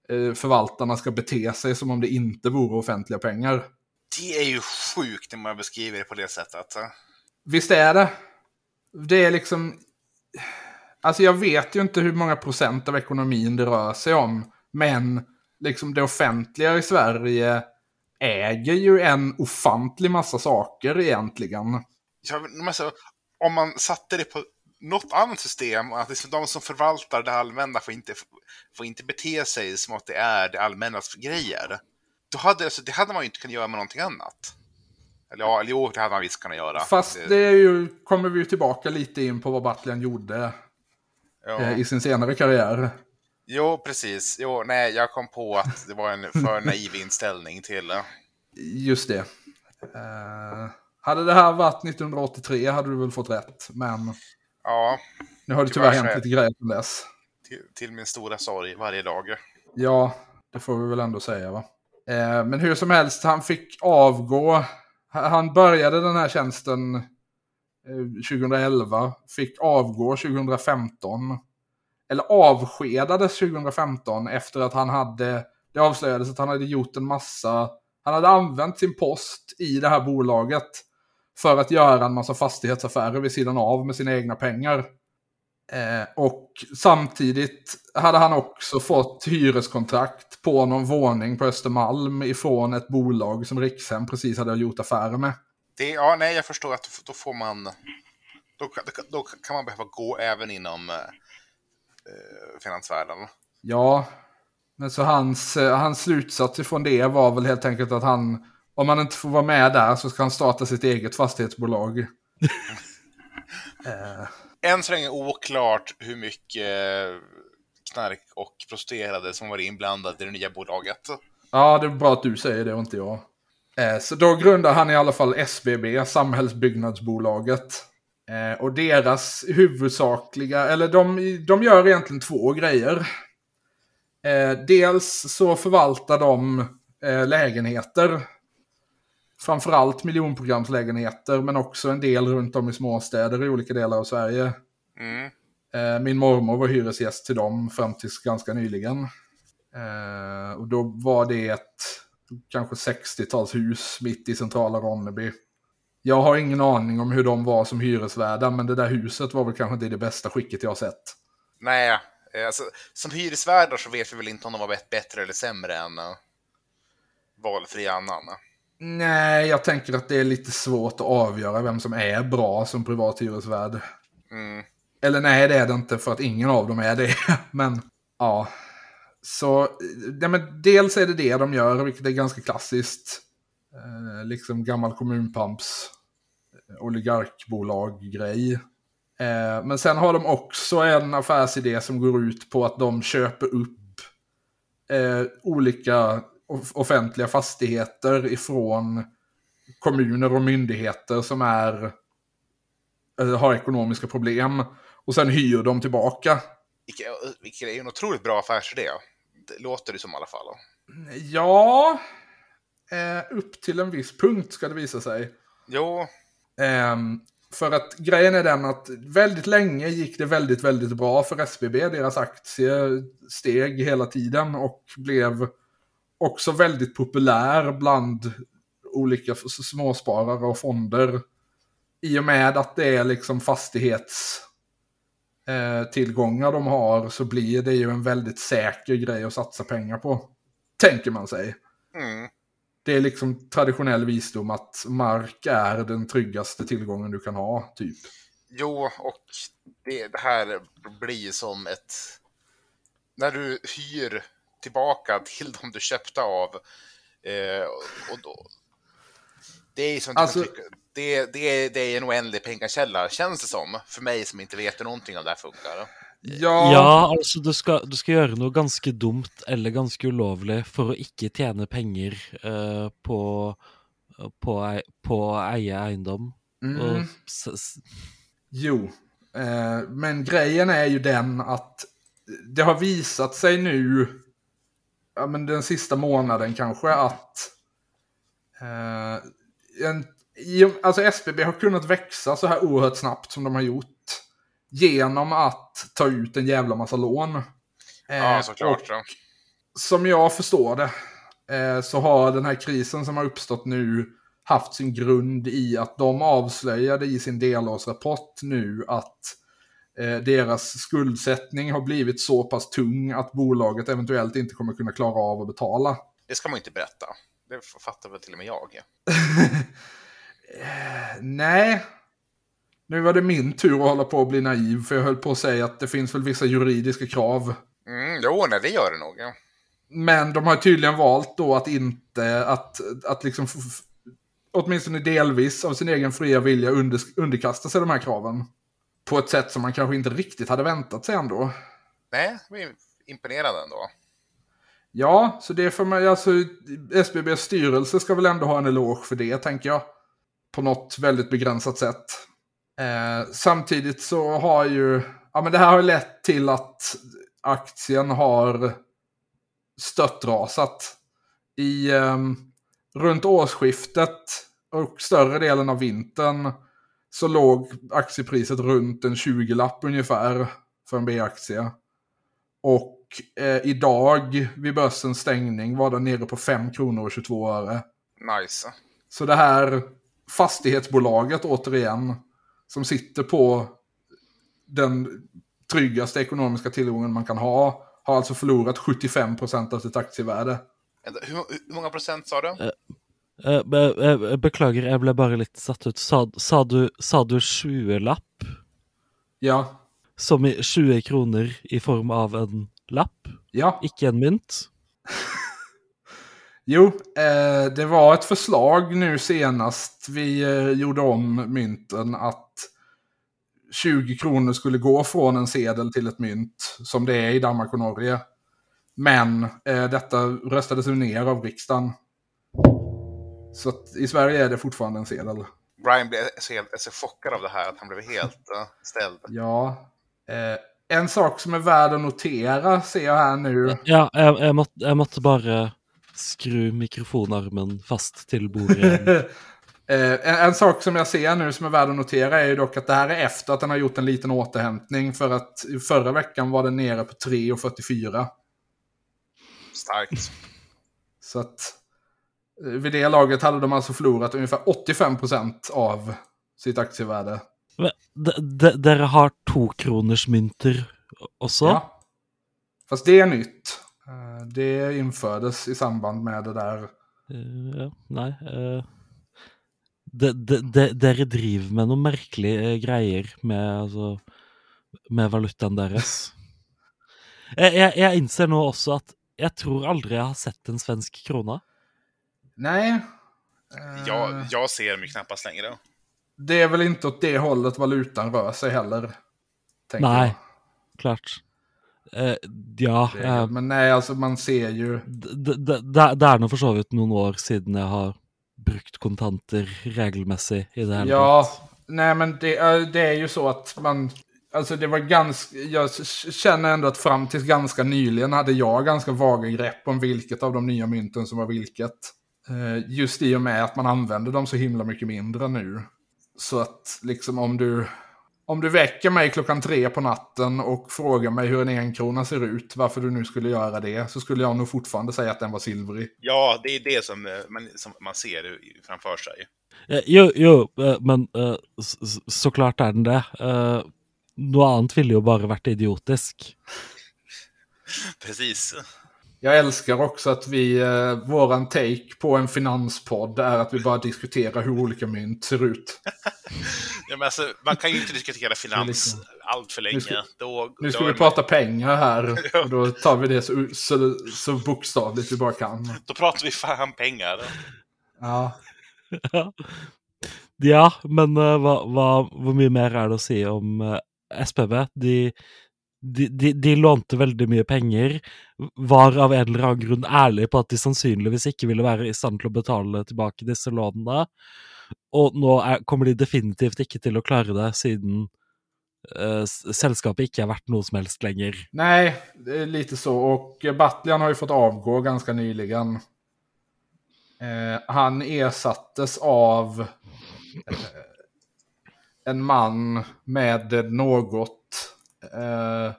eh, förvaltarna ska bete sig som om det inte vore offentliga pengar. Det är ju sjukt när man beskriver det på det sättet. Visst är det. Det är liksom... Alltså jag vet ju inte hur många procent av ekonomin det rör sig om. Men liksom det offentliga i Sverige äger ju en ofantlig massa saker egentligen. Ja, alltså, om man satte det på något annat system, att liksom de som förvaltar det allmänna får inte, får inte bete sig som att det är det allmännas grejer. Då hade, alltså, det hade man ju inte kunnat göra med någonting annat. Eller ja, jo, det hade man visst kunnat göra. Fast det är ju, kommer vi ju tillbaka lite in på vad Battlian gjorde ja. eh, i sin senare karriär. Jo, precis. Jo, nej, jag kom på att det var en för naiv inställning till det. Just det. Eh, hade det här varit 1983 hade du väl fått rätt, men Ja, nu har det Tyvärr tyvärr hänt lite grejer sedan dess. till, till min stora sorg varje dag. Ja, det får vi väl ändå säga va. Eh, men hur som helst, han fick avgå. Han började den här tjänsten eh, 2011, fick avgå 2015. Eller avskedades 2015 efter att han hade, det avslöjades att han hade gjort en massa, han hade använt sin post i det här bolaget för att göra en massa fastighetsaffärer vid sidan av med sina egna pengar. Eh, och samtidigt hade han också fått hyreskontrakt på någon våning på Östermalm ifrån ett bolag som Rikshem precis hade gjort affärer med. Det, ja, nej, jag förstår att då får man... Då, kan- då kan man behöva gå även inom eh, eh, finansvärlden. Ja, men så hans, eh, hans slutsats ifrån det var väl helt enkelt att han, om han inte får vara med där så ska han starta sitt eget fastighetsbolag. eh, Än så länge oklart hur mycket knark och prostituerade som var inblandade i det nya bolaget. Ja, det är bra att du säger det och inte jag. Eh, så då grundar han i alla fall SBB, Samhällsbyggnadsbolaget. Eh, och deras huvudsakliga, eller de, de gör egentligen två grejer. Eh, dels så förvaltar de eh, lägenheter. Framförallt miljonprogramslägenheter, men också en del runt om i småstäder i olika delar av Sverige. Mm. Eh, Min mormor var hyresgäst till dem fram tills ganska nyligen. Eh, Och då var det ett kanske 60-talshus mitt i centrala Ronneby. Jag har ingen aning om hur de var som hyresvärdar, men det där huset var väl kanske inte det bästa skicket jag har sett. Nej, eh, alltså, som hyresvärdar så vet vi väl inte om de var bät- bättre eller sämre än valfri annan. Nej, jag tänker att det är lite svårt att avgöra vem som är bra som privat hyresvärd. Mm. Eller nej, det är det inte för att ingen av dem är det. Men ja. Så ja, men dels är det det de gör, vilket är ganska klassiskt. Eh, liksom gammal kommunpamps eh, oligarkbolag-grej. Eh, men sen har de också en affärsidé som går ut på att de köper upp eh, olika offentliga fastigheter ifrån kommuner och myndigheter som är eh, har ekonomiska problem. Och sen hyr de tillbaka. Vilket, vilket är en otroligt bra affärsidé. Det låter det som i alla fall. Ja, eh, upp till en viss punkt ska det visa sig. Jo, Ehm, för att grejen är den att väldigt länge gick det väldigt, väldigt bra för SBB. Deras aktie steg hela tiden och blev också väldigt populär bland olika småsparare och fonder. I och med att det är liksom fastighets eh, tillgångar de har så blir det ju en väldigt säker grej att satsa pengar på. Tänker man sig. mm. Det är liksom traditionell visdom att mark är den tryggaste tillgången du kan ha, typ. jo och det, det här blir som ett... När du hyr tillbaka till de du köpte av. Eh, och då, det är som Alltså- alltså, det, det, är, det är en oändlig pengakälla, känns det som. För mig som inte vet hur någonting av det här funkar. Ja, Ja, altså du skal, du skal gjøre noe ganske dumt eller ganske ulovlig for å ikke tjene penger eh, på, på, på eiendom. mm, s jo. Eh, men grejen är ju den att det har visat sig nu, ja men den sista månaden kanske, att eh, en, alltså SBB har kunnat växa så här oerhört snabbt som de har gjort. Genom att ta ut en jävla massa lån. Ja, Eh, såklart. och- som jag förstår det eh, så har den här krisen som har uppstått nu haft sin grund i att de avslöjade i sin delårsrapport nu att deras skuldsättning har blivit så pass tung att bolaget eventuellt inte kommer kunna klara av att betala. Det ska man inte berätta. Det fattar väl till och med jag. Nej. Nu var det min tur att hålla på att bli naiv, för jag höll på att säga att det finns väl vissa juridiska krav. Mm, jo, nej, det gör det nog. Ja. Men de har tydligen valt då att inte, att, att liksom, åtminstone delvis av sin egen fria vilja under, underkasta sig de här kraven. På ett sätt som man kanske inte riktigt hade väntat sig ändå. Nej, det är imponerande ändå. Ja, så det får man, alltså SBBs styrelse ska väl ändå ha en eloge för det, tänker jag. På något väldigt begränsat sätt. Eh, samtidigt så har ju, ja men det här har lett till att aktien har störtrasat. I ehm, runt årsskiftet och större delen av vintern så låg aktiepriset runt en 20-lapp ungefär för en B-aktie. Och eh, idag vid börsens stängning var den nere på 5 kronor och 22 öre. Nice. Så det här fastighetsbolaget återigen, som sitter på den tryggaste ekonomiska tillgången man kan ha, har alltså förlorat 75% av sitt aktievärde. Hur, hur många procent sa du? Eh, eh, beklager, jeg ble bare litt satt ut. Sa, sa du, sa du 20-lapp? Ja, Som i 20 kroner i form av en lapp? ja. Ikke en mynt? Jo, eh, det var ett förslag nu senast vi eh, gjorde om mynten att 20 kronor skulle gå från en sedel till ett mynt som det är i Danmark och Norge. Men eh, detta röstades ner av riksdagen. Så att i Sverige är det fortfarande en sedel. Brian blev så, helt, så chockad av det här att han blev helt uh, ställd. Ja. Eh, en sak som är värd att notera ser jag här nu. Ja, jeg, jeg, måtte, jeg måtte bare skru mikrofonarmen fast til bordet. Eh, en, en sak som jag ser nu som är värd att notera är ju dock att det här är efter att den har gjort en liten återhämtning. För att förra veckan var den nere på 3,44. Starkt. Så att eh, vid det laget hade de alltså förlorat ungefär 85% av sitt aktievärde. Men, de, de, dere har tokronersmynter også? Ja. Fast det är nytt. Eh, Det infördes i samband med det där. Eh, ja, eh, de, Dere driver med noen merkelige greier med, altså, med valutaen deres. Jeg, jeg, jeg innser nå også at jeg tror aldri jeg har sett en svensk krone. Nej. Eh, Jag, jag ser dem ju knappast längre. Det är väl inte åt det hållet valutan rör sig heller. Nei, jag. klart. Eh, ja Det är- eh, Men nej, alltså man ser ju. det, er nå for så vidt noen år siden jeg har brukt kontanter regelmessig i det hele Ja, nej men det, är- det är ju så att man... Alltså det var ganska... Jag känner ändå att fram till ganska nyligen hade jag ganska vaga grepp om vilket av de nya mynten som var vilket. Eh, Just i och med att man använder dem så himla mycket mindre nu. Så att liksom om du... Om du väcker mig klockan tre på natten och frågar mig hur en enkrona ser ut, varför du nu skulle göra det, så skulle jag nog fortfarande säga att den var silvrig. Ja, det är det som eh, man, som man ser framför sig. Eh, Jo, jo, men eh, så klart er den det. Eh, Noe annet ville jo bare vært idiotisk. Precis. Jag älskar också att vi, eh, våran take på en finanspodd är att vi bara diskuterar hur olika mynt ser ut. Ja, men alltså, man kan ju inte diskutera finans liksom- allt för länge. Nu ska- då, Nu ska är vi man- prata pengar här och då tar vi det så, så, så bokstavligt vi bara kan. Då pratar vi fan pengar. Ja. Ja, men hva, hva, hvor mye mer er det å si om eh, SPB? De, de, de, de lånte veldig mye penger, var av en eller annen grunn ærlige på at de sannsynligvis ikke ville være i stand til å betale tilbake disse lånene. Og nå er, kommer de definitivt ikke til å klare det, siden eh, s- selskapet ikke er verdt noe som helst lenger. Nej, det är lite så. Och eh, Battlian har ju fått avgå ganska nyligen. Eh, han ersattes av eh, en man med något... Eh,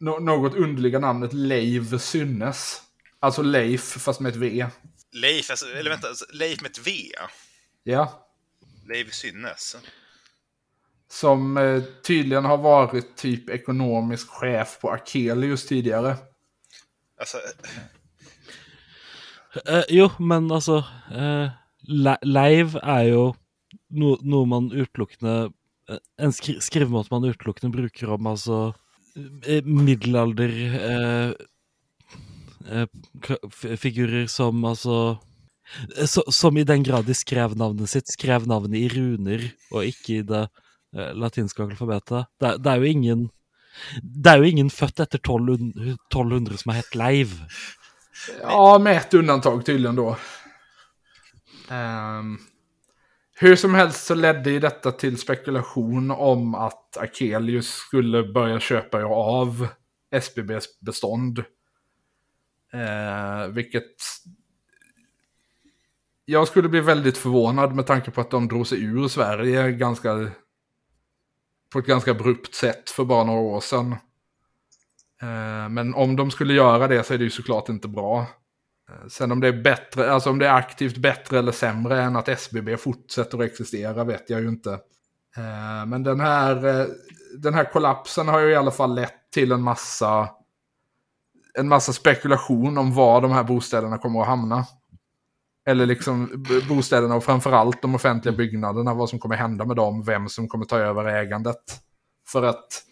no något underliga namnet Leiv Synnes. Alltså Leif fast med ett V. Leif, alltså, eller vänta, alltså, Leif med ett V. Ja. Leif Synnes. Som eh, tydligen har varit typ ekonomisk chef på Akelius tidigare. Alltså, Eh, jo, men altså eh, le- Leiv er jo no, noe man utelukkende Eh, en skri skrivemåte man utelukkende bruker om eh, altså eh, eh, eh, figurer som eh, altså så, Som i den grad de skrev navnet sitt, skrev navnet i runer og ikke i det eh, latinske alfabetet. Det, det er jo ingen det er jo ingen født etter 1200, 1200 som er helt Leiv. Ja, med ett undantag tydligen då. Um hur som helst så ledde ju detta till spekulation om att Akelius skulle börja köpa av SBBs bestånd. Eh, vilket jag skulle bli väldigt förvånad med tanke på att de drog sig ur Sverige ganska på ett ganska abrupt sätt för bara några år sedan. Eh, Men om de skulle göra det så är det ju såklart inte bra. Eh, sen om det är bättre, alltså om det är aktivt bättre eller sämre än att SBB fortsätter att existera vet jag ju inte. Eh, men den här, eh, den här kollapsen har ju i alla fall lett till en massa, en massa spekulation om var de här bostäderna kommer att hamna. Eller liksom bostäderna och framförallt de offentliga byggnaderna, vad som kommer hända med dem, vem som kommer ta över ägandet. För att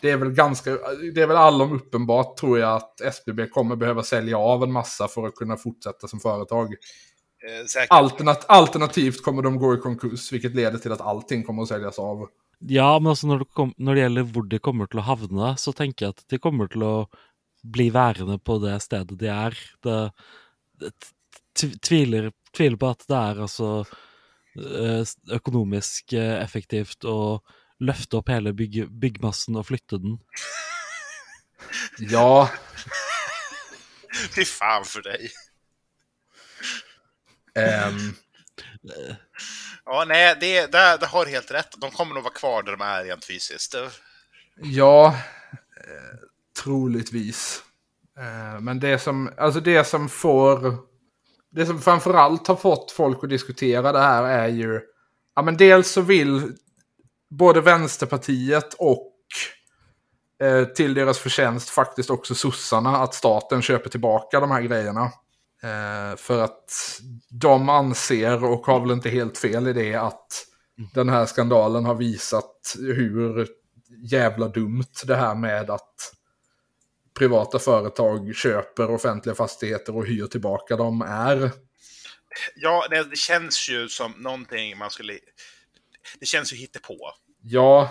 det är väl ganska, det är väl allom uppenbart tror jag att SBB kommer behöva sälja av en massa för att kunna fortsätta som företag. eh. Alternat, alternativt kommer de gå i konkurs, vilket leder till att allting kommer att säljas av. Ja, men altså når det, kom, når det gjelder hvor de kommer til å havne, så tenker jeg at de kommer til å bli værende på det stedet de er. Det, det tviler, tviler på at det er altså eh, økonomisk eh, effektivt å løfte opp hele bygg, byggmassen og flytte den. Ja, Fy fan för dig. ehm, Ja, nej, det, det, det har helt rätt. De kommer nog vara kvar där de är rent fysiskt. ja, eh, troligtvis. Eh, men det som, alltså det som får, det som framförallt har fått folk att diskutera det här är ju, ja men dels så vill både Vänsterpartiet och eh, till deras förtjänst faktiskt också sossarna att staten köper tillbaka de här grejerna. Eh, för att de anser, och har väl inte helt fel i det, att den här skandalen har visat hur jävla dumt det här med att privata företag köper offentliga fastigheter och hyr tillbaka dem är. Ja, det, det känns ju som någonting man skulle... Det känns ju hittepå. Ja,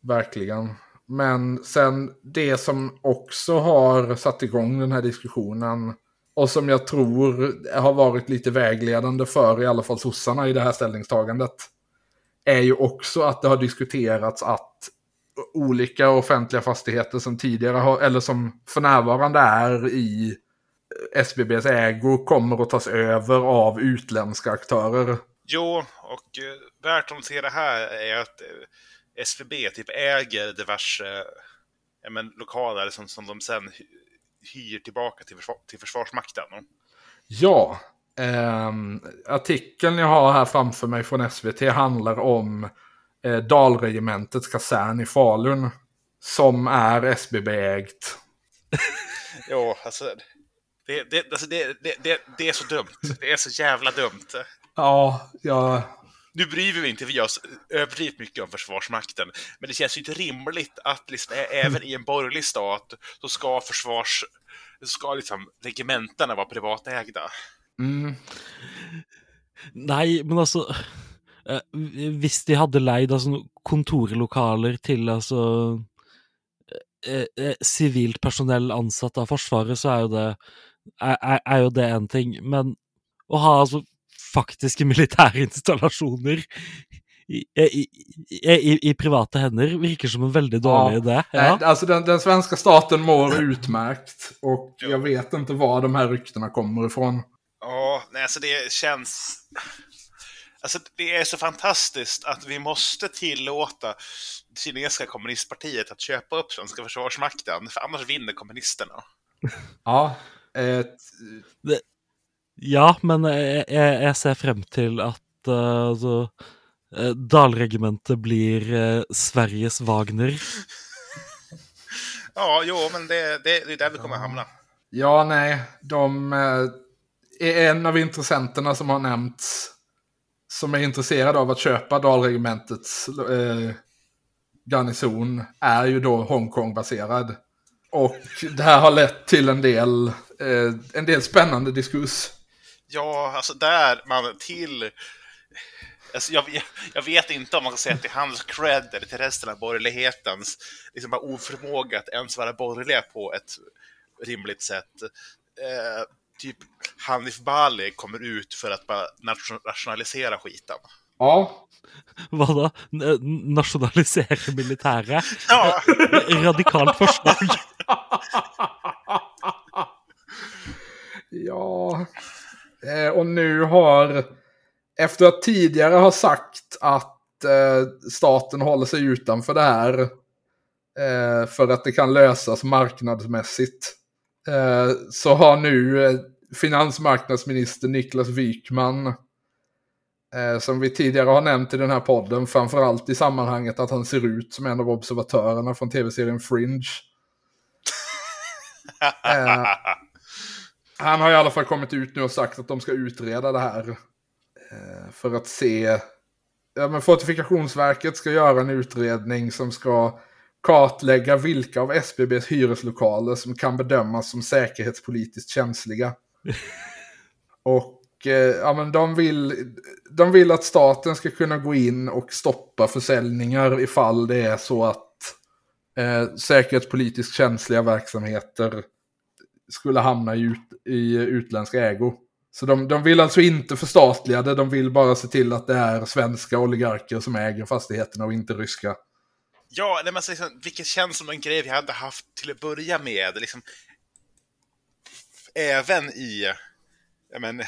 verkligen. Men sen det som också har satt igång den här diskussionen och som jag tror har varit lite vägledande för i alla fall sossarna i det här ställningstagandet är ju också att det har diskuterats att olika offentliga fastigheter som tidigare har, eller som för närvarande är i SBBs ägo kommer att tas över av utländska aktörer. Jo, och eh, värt att notera här är att eh, SVB typ äger diverse ja, men, lokaler som, som de sen hy- hyr tillbaka till, försvar, till Försvarsmakten. Ja, ehm, artikeln jag har här framför mig från SVT handlar om eh, Dalregementets kasern i Falun. Som är SBB-ägt. Jo, alltså... Det, det, alltså det, det, det, det är så dumt. Det är så jävla dumt. Ja, ja, nu bryr vi inte vi oss överdrivet mycket om Försvarsmakten, men det känns ju inte rimligt att liksom, även i en borgerlig stat så ska försvars... så ska liksom regementena vara privatägda. mm, Nej, men alltså, eh, de hade lejd alltså, kontorlokaler till alltså, eh, sivilt personell ansatt av Försvaret så är ju det är, är ju det en ting. Men att ha alltså, faktiske militære installasjoner i, i, i, i, private hender virker som en veldig dårlig Ja. idé. Nej, Ja. alltså den, den svenska staten mår utmärkt. Och jag vet inte var de här ryktena kommer ifrån. Ja, nej, alltså det känns... Alltså det är så fantastiskt att vi måste tillåta kinesiska kommunistpartiet att köpa upp svenska försvarsmakten, för annars vinner kommunisterna. Ja, eh, Ja, men jeg, jeg, ser frem til at eh, altså, eh, Dalregimentet blir eh, Sveriges Wagner. Ja, jo, men det, det, det är där vi kommer hamna. ja, nej, de är en av intressenterna som har nämnts som är intresserad av att köpa Dalregementets eh, garnison är ju då Hongkong-baserad. Och det här har lett till en del, eh, en del spännande diskurs. Ja, alltså där man till... Alltså jag, jag vet inte om man ska säga till hans cred eller till resten av borgerlighetens liksom bara oförmåga att ens vara borgerliga på ett rimligt sätt. Eh, typ Hanif Bali kommer ut för att bara nation- rationalisera skiten. Ja, Hva da? N- Nasjonalisere militæret? Ja, Radikalt forslag. Ja, eh, och nu har, efter att tidigare ha sagt att eh, staten håller sig utanför det här eh, för att det kan lösas marknadsmässigt, eh, så har nu eh, finansmarknadsminister Niklas Wykman, eh, som vi tidigare har nämnt i den här podden, framförallt i sammanhanget att han ser ut som en av observatörerna från tv-serien Fringe. Han har i alla fall kommit ut nu och sagt att de ska utreda det här. Eh, för att se... Ja, men Fortifikationsverket ska göra en utredning som ska kartlägga vilka av SBBs hyreslokaler som kan bedömas som säkerhetspolitiskt känsliga. Och eh, ja, men de, vill, de vill att staten ska kunna gå in och stoppa försäljningar ifall det är så att eh, säkerhetspolitiskt känsliga verksamheter skulle hamna i, ut, i utländsk ägo. Så de, de vill alltså inte förstatliga det, de vill bara se till att det är svenska oligarker som äger fastigheterna och inte ryska. Ja, nej, men liksom, vilket känns som en grej vi hade haft till att börja med. Liksom, även i men,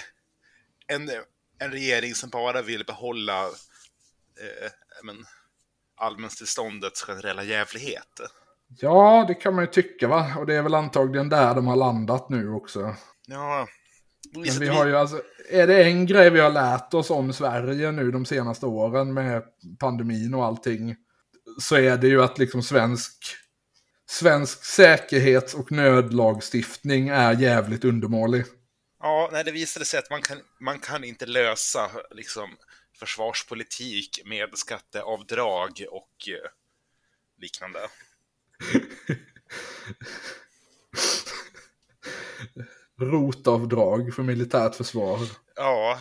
en, en regering som bara vill behålla eh, men, allmänstillståndets generella jävlighet. Ja, det kan man ju tycka va, och det är väl antagligen där de har landat nu också. Ja, Men vi har ju alltså, är det en grej vi har lärt oss om Sverige nu de senaste åren med pandemin och allting, så är det ju att liksom svensk, svensk säkerhets och nödlagstiftning är jävligt undermålig. Ja, nej, det visade sig att man kan, man kan inte lösa liksom, försvarspolitik med skatteavdrag och eh, liknande. Rotavdrag för militärt försvar. Ja,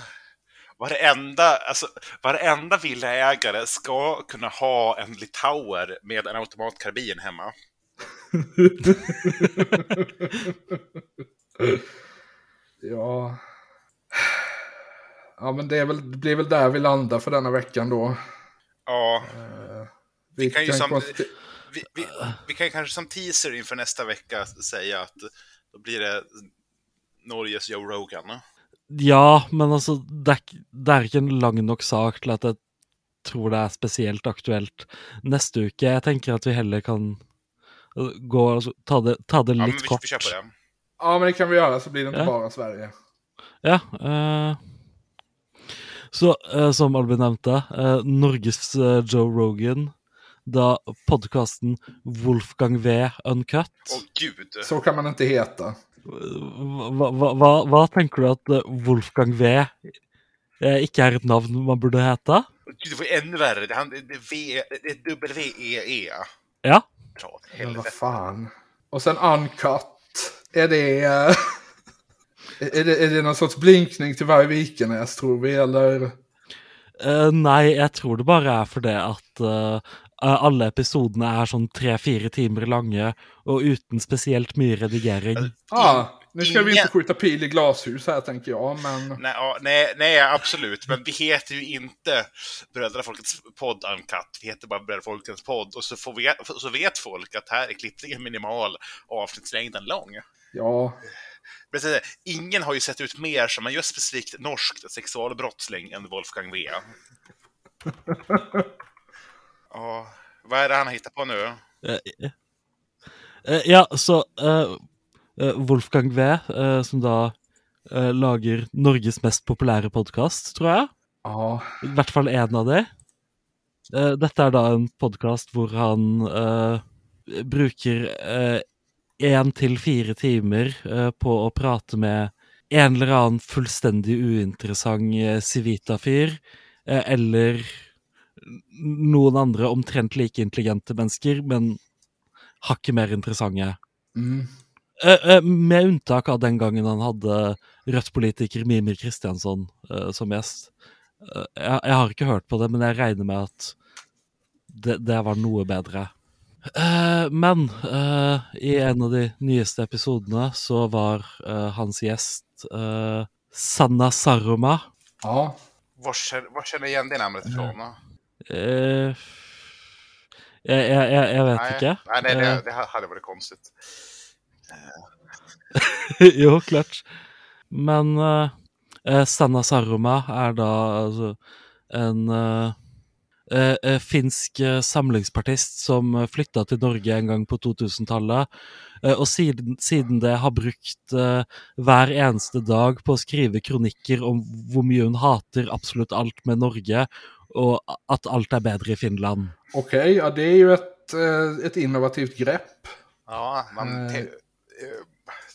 varenda, alltså, varenda villaägare ska kunna ha en litauer med en automatkarbin hemma. Ja. Ja, men det, är väl, det blir väl där vi landar för denna veckan då. Ja, Vi, kan ju kan sam- konstatera- vi, vi, vi kan kanske som teaser inför nästa vecka säga att då blir det Norges Joe Rogan. Ja, men altså, det det er ikke en lang nok sak til at jeg tror det er spesielt aktuelt neste uke. Jeg tenker at vi heller kan uh, gå altså, ta, det, ta det Ja, men litt vi, kort. vi kör på det. Ja, men det kan vi göra så blir det inte Ja. bara Sverige. Ja. eh, så eh, som Albin nevnte, eh, Norges Joe Rogan, da podkasten Wolfgang V Uncut. Åh gud! Så kan man inte heta. Hva tenker du at eh, Wolfgang V eh, ikke er et navn man burde hete? Gud, det var ännu värre. Det, han, det, det, v, det är W-E-E. Ja. Dra åt Men vad fan. Och sen Uncut. Är det... eh, är det, är det någon sorts blinkning till Varg Vikenäs tror vi, eller? Eh, nei, jeg tror det bare er fordi at eh, alle episodene er sånn tre-fire timer lange og uten spesielt mye redigering. Ja, nu ska vi inte skjuta pil i glashus här tänker jag, men... Nej, nej, nej, absolut. Men vi heter ju inte Brödrafolkets podd Uncut. Vi heter bara Brödrafolkets podd. Och så, får vi, så vet folk att här är klippningen minimal och avsnittslängden lång. Ja, Men så, ingen har ju sett ut mer som en just specifikt norsk sexualbrottsling än Wolfgang V. Ja, Vad är det han hittar på nu? Eh, eh, ja, så eh, Wolfgang V, som eh, lager Norges mest populære podkast, tror jeg. Ja, I hvert fall én av de. Eh, dette er da en podkast hvor han eh, bruker én til fire timer eh, på å prate med en eller annen fullstendig uinteressant Civita-fyr, eller noen andre omtrent like intelligente mennesker, men hakket mer interessante. mm. Eh, eh, med unntak av den gangen han hadde Rødt-politiker Mimir Kristiansson eh, som gjest. Jeg, jeg har ikke hørt på det, men jeg regner med at det, det var noe bedre. Eh, men eh, i en av de nyeste episodene så var eh, hans gjest Sanna Saroma. ja. Var, känner- var känner igen det namnet ifrån? Eh, jeg, jeg, jeg, jeg vet nej, ikke. nej, nej Eh, det, det hade varit konstigt. jo, klart. Men eh, Sanna Saroma er da altså en eh, finsk samlingspartist som uh, flytta til Norge en gang på 2000-tallet. eh, og siden, siden det har brukt eh, hver eneste dag på å skrive kronikker om hvor mye hun hater absolutt alt med Norge, og at alt er bedre i Finland. Okej, ja det är ju ett, eh, ett innovativt grepp. Ja, man... Eh. eh,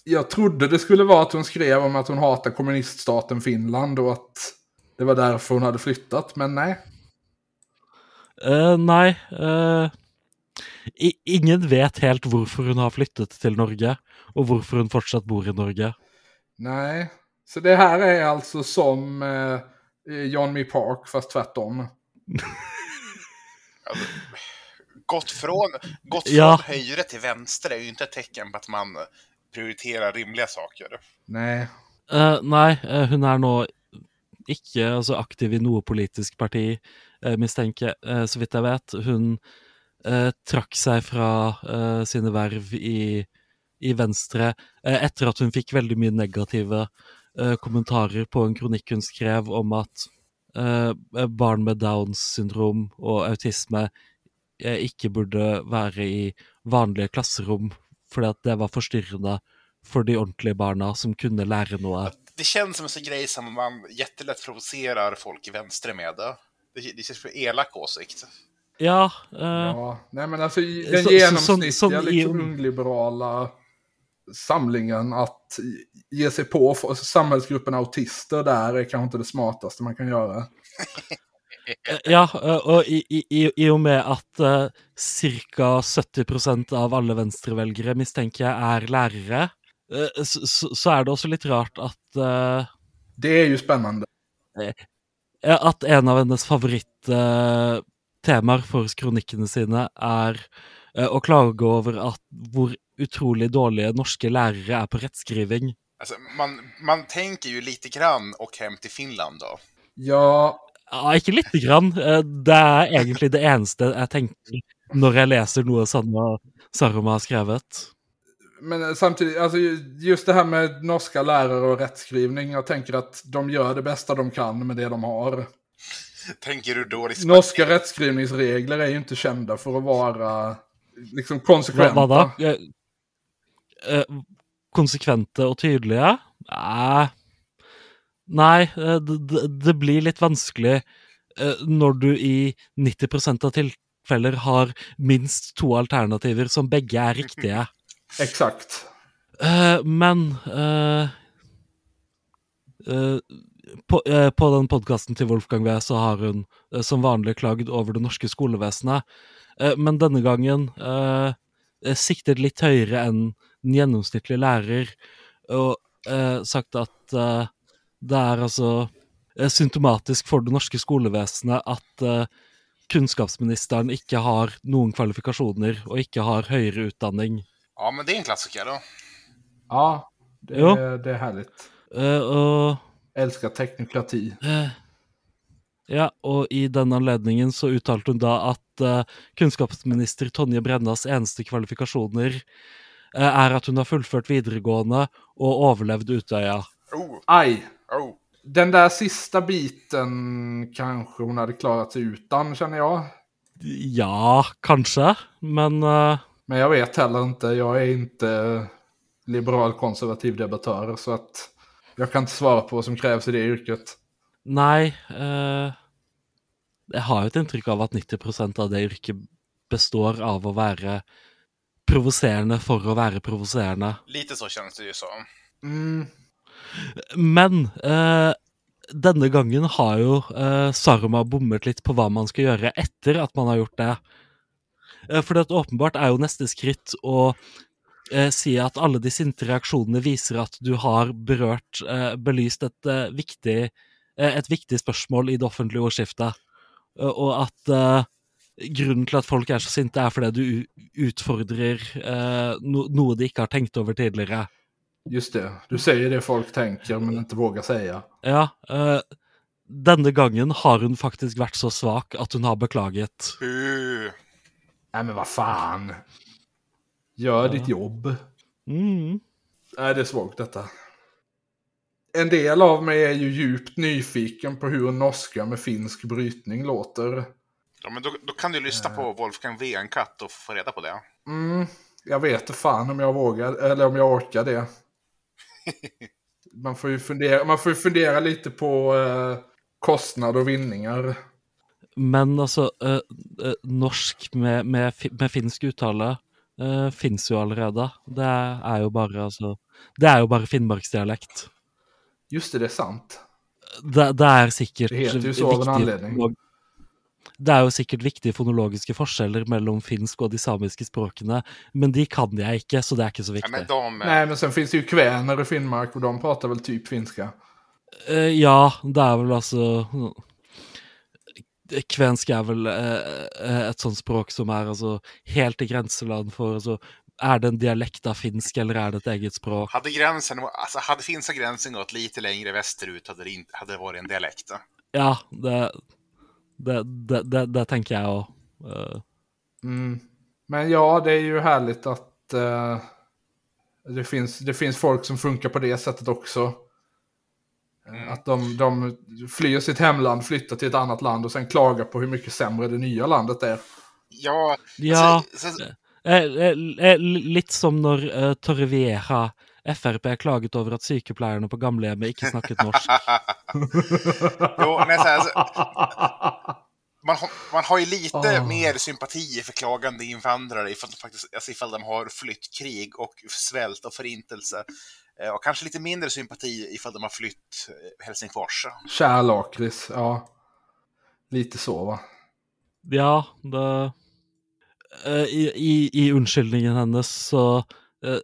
Jag trodde det skulle vara att hon skrev om att hon hatar kommuniststaten Finland och att det var därför hon hade flyttat, men nej. Nei eh, i, Ingen vet helt hvorfor hun har flyttet til Norge, og hvorfor hun fortsatt bor i Norge. Nej, så det här är alltså som eh, John Me Park fast tvärtom. gått från, gått från Ja. höger till vänster är ju inte ett tecken på att man prioriterar rimliga saker. Nej. Eh, nei, eh, hun er nå ikke altså, aktiv i noe politisk parti, uh, mistenker jeg, så vidt jeg vet. Hun eh, trakk seg fra eh, sine verv i, i Venstre eh, etter at hun fikk veldig mye negative eh, kommentarer på en kronikk hun skrev om at eh, barn med Downs syndrom og autisme eh, ikke burde være i vanlige klasserom, fordi at det var forstyrrende for de ordentlige barna som kunne lære noe. Det känns som en sån grej som man jättelätt provocerar folk i vänster med. Det, det känns för elak åsikt. Ja, eh, Ja, nej men alltså i- den Så- så- genomsnittliga som- som i- liksom, ungliberala samlingen att ge sig på samhällsgruppen autister där är kanske inte det smartaste man kan göra. ja eh, og i, i, i- og med at uh, ca. 70 av alle venstrevelgere mistenker jeg er lærere, eh, så, så, er det også litt rart at eh, Det är ju spännande. at en av hennes favorittemaer for kronikkene sine er eh, å klage over at hvor utrolig dårlige norske lærere er på rettskriving. Alltså, man, man tänker ju lite grann och hem till Finland då. Ja, Ja, ikke lite grann. Eh, Det er egentlig det eneste jeg tenker når jeg leser noe Sanna Saroma har skrevet. men samtidigt, alltså just det här med norska lärare och rättskrivning, jag tänker att de gör det bästa de kan med det de har. Tänker du då liksom... Norska rättskrivningsregler är ju inte kända för att vara liksom konsekventa. hva da? Eh, eh, konsekvente og tydelige? Nei Nei, eh, det, blir litt vanskelig eh, når du i 90 av tilfeller har minst to alternativer som begge er riktige. Exakt. Eh, men eh, eh, på, eh, på den podkasten til Wolfgang V så har hun eh, som vanlig klagd over det norske skolevesenet. Eh, men denne gangen eh, siktet litt høyere enn den gjennomsnittlige lærer, og eh, sagt at eh, det er altså eh, symptomatisk for det norske skolevesenet at eh, kunnskapsministeren ikke har noen kvalifikasjoner og ikke har høyere utdanning. Ja, men det är en klassiker då. Ja, det, Jo. det är härligt. Eh, og Älskar teknokrati. Eh, Ja, og i den anledningen så uttalte hun da at eh, kunnskapsminister Tonje Brennas eneste kvalifikasjoner eh, er at hun har fullført videregående og overlevd Utøya. Oh, Aj, oh. den där sista biten kanske hon hade klarat sig utan känner jag. Ja, kanskje, men eh, Men jag vet heller inte, jag är inte liberal konservativ debattör så att jag kan inte svara på vad som krävs i det yrket. Nei. eh, jeg har jo et inntrykk av at 90% av det yrket består av å være provoserende for å være provoserende. Lite så känns det ju som. Mm, Men eh, denne gangen har jo eh, Saruma bommet litt på hva man skal gjøre etter at man har gjort det. Eh, for det åpenbart er jo neste skritt å eh, si at alle de sinte reaksjonene viser at du har berørt, eh, belyst et, eh, viktig, eh, et viktig spørsmål i det offentlige ordskiftet. Eh, og at eh, grunnen til at folk er så sinte, er fordi du utfordrer eh, no noe de ikke har tenkt over tidligere. just det, du säger det folk tänker men inte vågar säga. Ja, eh, denne gangen har hun faktisk vært så svak at hun har beklaget. Uh. Nej men vad fan. Gör ditt jobb. Mm. Nej, det är svagt detta. En del av mig är ju djupt nyfiken på hur en norska med finsk brytning låter. Ja, men då, då kan du lyssna på Wolfgang Wenkatt och få reda på det. Mm, jag vet inte fan om jag vågar, eller om jag orkar det. Man får ju fundera, man får ju fundera lite på eh, kostnad och vinningar. Men altså, eh, eh, norsk med, med, med finsk uttale uh, fins jo allerede. Det er jo bare, altså Det er jo bare finnmarksdialekt. Just det, det är sant. Det, det er sikkert Det heter jo så av en anledning. fonolog- Det er jo sikkert viktige fonologiske forskjeller mellom finsk og de samiske språkene, men de kan jeg ikke, så det er ikke så Ja, viktig. men de, Nej, men sen finns det ju kväner i Finnmark och de pratar väl typ finska. Eh, ja, det er vel altså Kvensk er vel eh, eh, et sånt språk som er altså helt i grenseland for altså, Er det en dialekt av finsk, eller er det et eget språk? hade, gränsen, alltså, hade finska gränsen gått lite längre västerut hade det, inte, hade det varit en dialekt. Ja, det Det, det, det, det tenker jeg òg. Mm. Men ja, det är ju härligt att eh, det, finns, det finns folk som funkar på det sättet också. Eh, Att de, de flyr sitt hemland, flyttar till ett annat land och sen klagar på hur mycket sämre det nya landet är. Ja, Ja, alltså, så, eh, eh, eh, litt som når eh, Torrevieja Frp klaget over at sykepleierne på gamlehjemmet ikke snakket norsk. jo, men så här, alltså, man, har, man har ju lite Ah. mer sympati för klagande invandrare ifall de, faktiskt, alltså ifall de har flytt krig och svält och förintelse. Eh, Och kanske lite mindre sympati ifall de har flytt eh, Helsingfors. Kär lakrits, ja. Lite så va. Ja, det eh, i, i, I unnskyldningen hennes så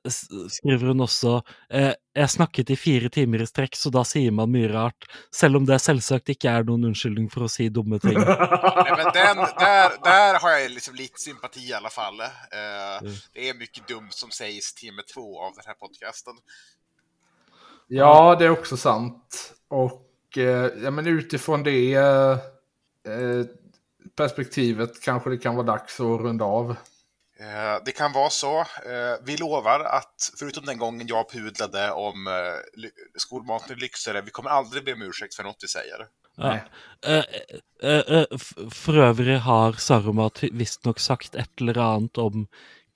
skriver hun også eh, Jeg snakket i fire timer i strekk, så da sier man mye rart. Selv om det selvsagt ikke er noen unnskyldning for å si dumme ting. Nej, men den, där, där har jag liksom lite sympati i alla fall. Eh. Det är mycket dumt som sägs timme två av den här podcasten. Ja, det är också sant. Och eh, ja, men utifrån det eh, eh, perspektivet kanske det kan vara dags att runda av. Eh, Det kan vara så. Eh, Vi lovar att, förutom den gången jag pudlade om eh, skolmaten i Lycksele, vi kommer aldrig be om ursäkt för något vi säger. Ja. Nej. Eh, eh, eh, f- for øvrig har Saruma ty- visstnok sagt et eller annet om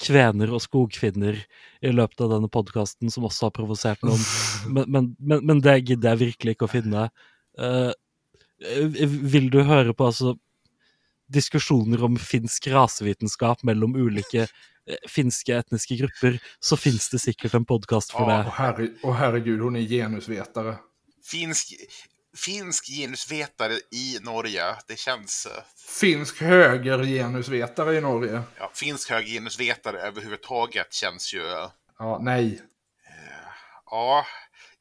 kvener og skogfinner i løpet av denne podkasten, som også har provosert noen. Men, men, men, men det gidder jeg virkelig ikke å finne. Eh, eh, vil du høre på altså diskusjoner om finsk rasevitenskap mellom ulike eh, finske etniske grupper, så fins det sikkert en podkast for Ja, det. och, herre, och herregud, hon är genusvetare. Finsk, finsk genusvetare i Norge, det känns... eh, Finsk höger-genusvetare i Norge. Ja, finsk hög genusvetare överhuvudtaget känns ju... eh, Ja, nej. Ja,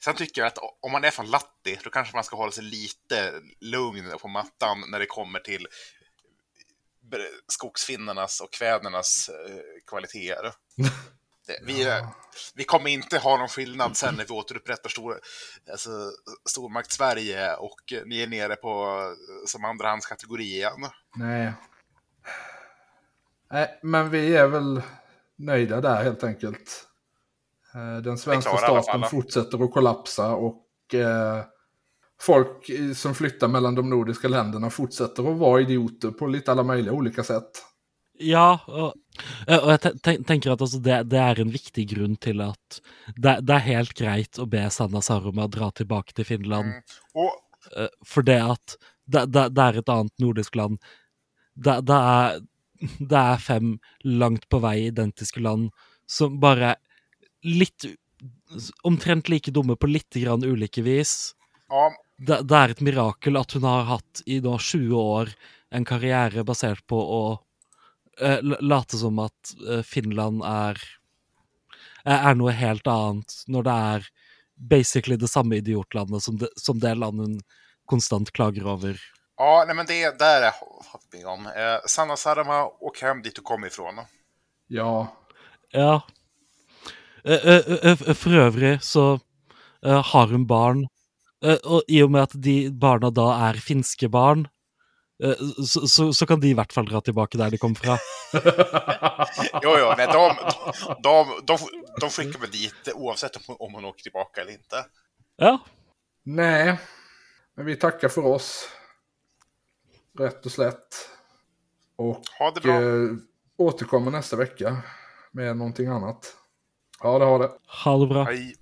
sen tycker jag att om man är från Latti, då kanske man ska hålla sig lite lugn på mattan när det kommer till skogsfinnarnas och kvänernas eh, kvaliteter. Det, vi, eh, vi kommer inte ha någon skillnad sen när vi återupprättar stor, alltså, stormakt Sverige och ni är nere på eh, som andrahandskategori igen. Nej. Nej, men vi är väl nöjda där helt enkelt. Eh, Den svenska staten fortsätter att kollapsa och eh, folk som flyttar mellan de nordiska länderna fortsätter att vara idioter på lite alla möjliga olika sätt. Ja, og, eh, og jeg te- ten- tenker at altså det, det er en viktig grunn til at det, det er helt greit å be Sanna Saruma dra tilbake til Finland. Och eh, For det at det, det, det er et annet nordisk land. Det, det, er, det er fem langt på vei identiske land som bare litt Omtrent like dumme på litt grann ulike vis. ja, Det, det er et mirakel at hun har hatt i nå 20 år en karriere basert på å eh, l- late som at eh, Finland er er er noe helt annet, når det er basically det samme idiotlandet som det, som det landet hun konstant klager over. ja nej, men det där är hopping om. Eh, Sanna Sarama, åk hem dit du kom ifrån. Ja, Ja. Eh, eh, eh, For øvrig så eh, har hun barn, Eh, og i og med at de barna da er finske barn, eh, så, så, så kan de i hvert fall dra tilbake der de kom fra. Jo, jo, nej, de, de, de, de skickar mig dit oavsett om, om hon åker tillbaka eller inte. Ja. nej. Men vi tackar för oss. Rätt och slätt. Och Ha det bra. eh, återkommer nästa vecka med någonting annat. Ja, det har det. Ha det bra. Hej.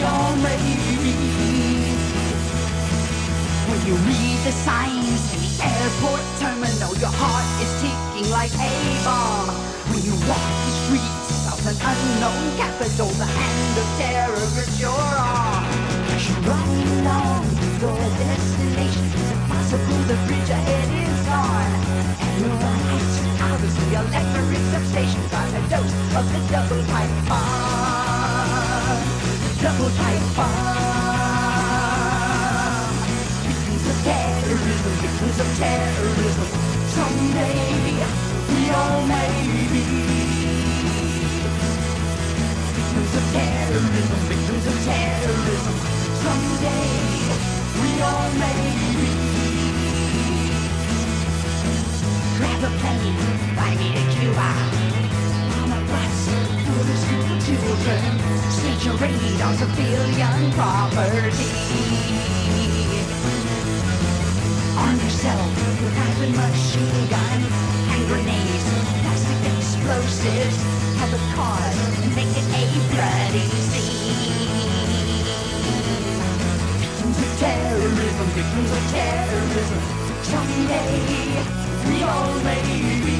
We all may be. When you read the signs in the airport terminal, your heart is ticking like a bomb. When you walk the streets of an unknown capital, the hand of terror grips your arm. As you run along your destination, it's impossible the bridge ahead is gone. And your eyes out of the electric substation, got a dose of the double pipe bomb. Double pipe bomb victims of terrorism, victims of terrorism. Someday we all may be victims of terrorism, victims of terrorism. Someday we all may be. Grab a plane, fly me to Cuba. School children, on civilian property. Arm yourself with machine gun, hand grenades, plastic explosives. Have a cause and make it a bloody scene. Victims of terrorism, victims of terrorism. Someday we all may be.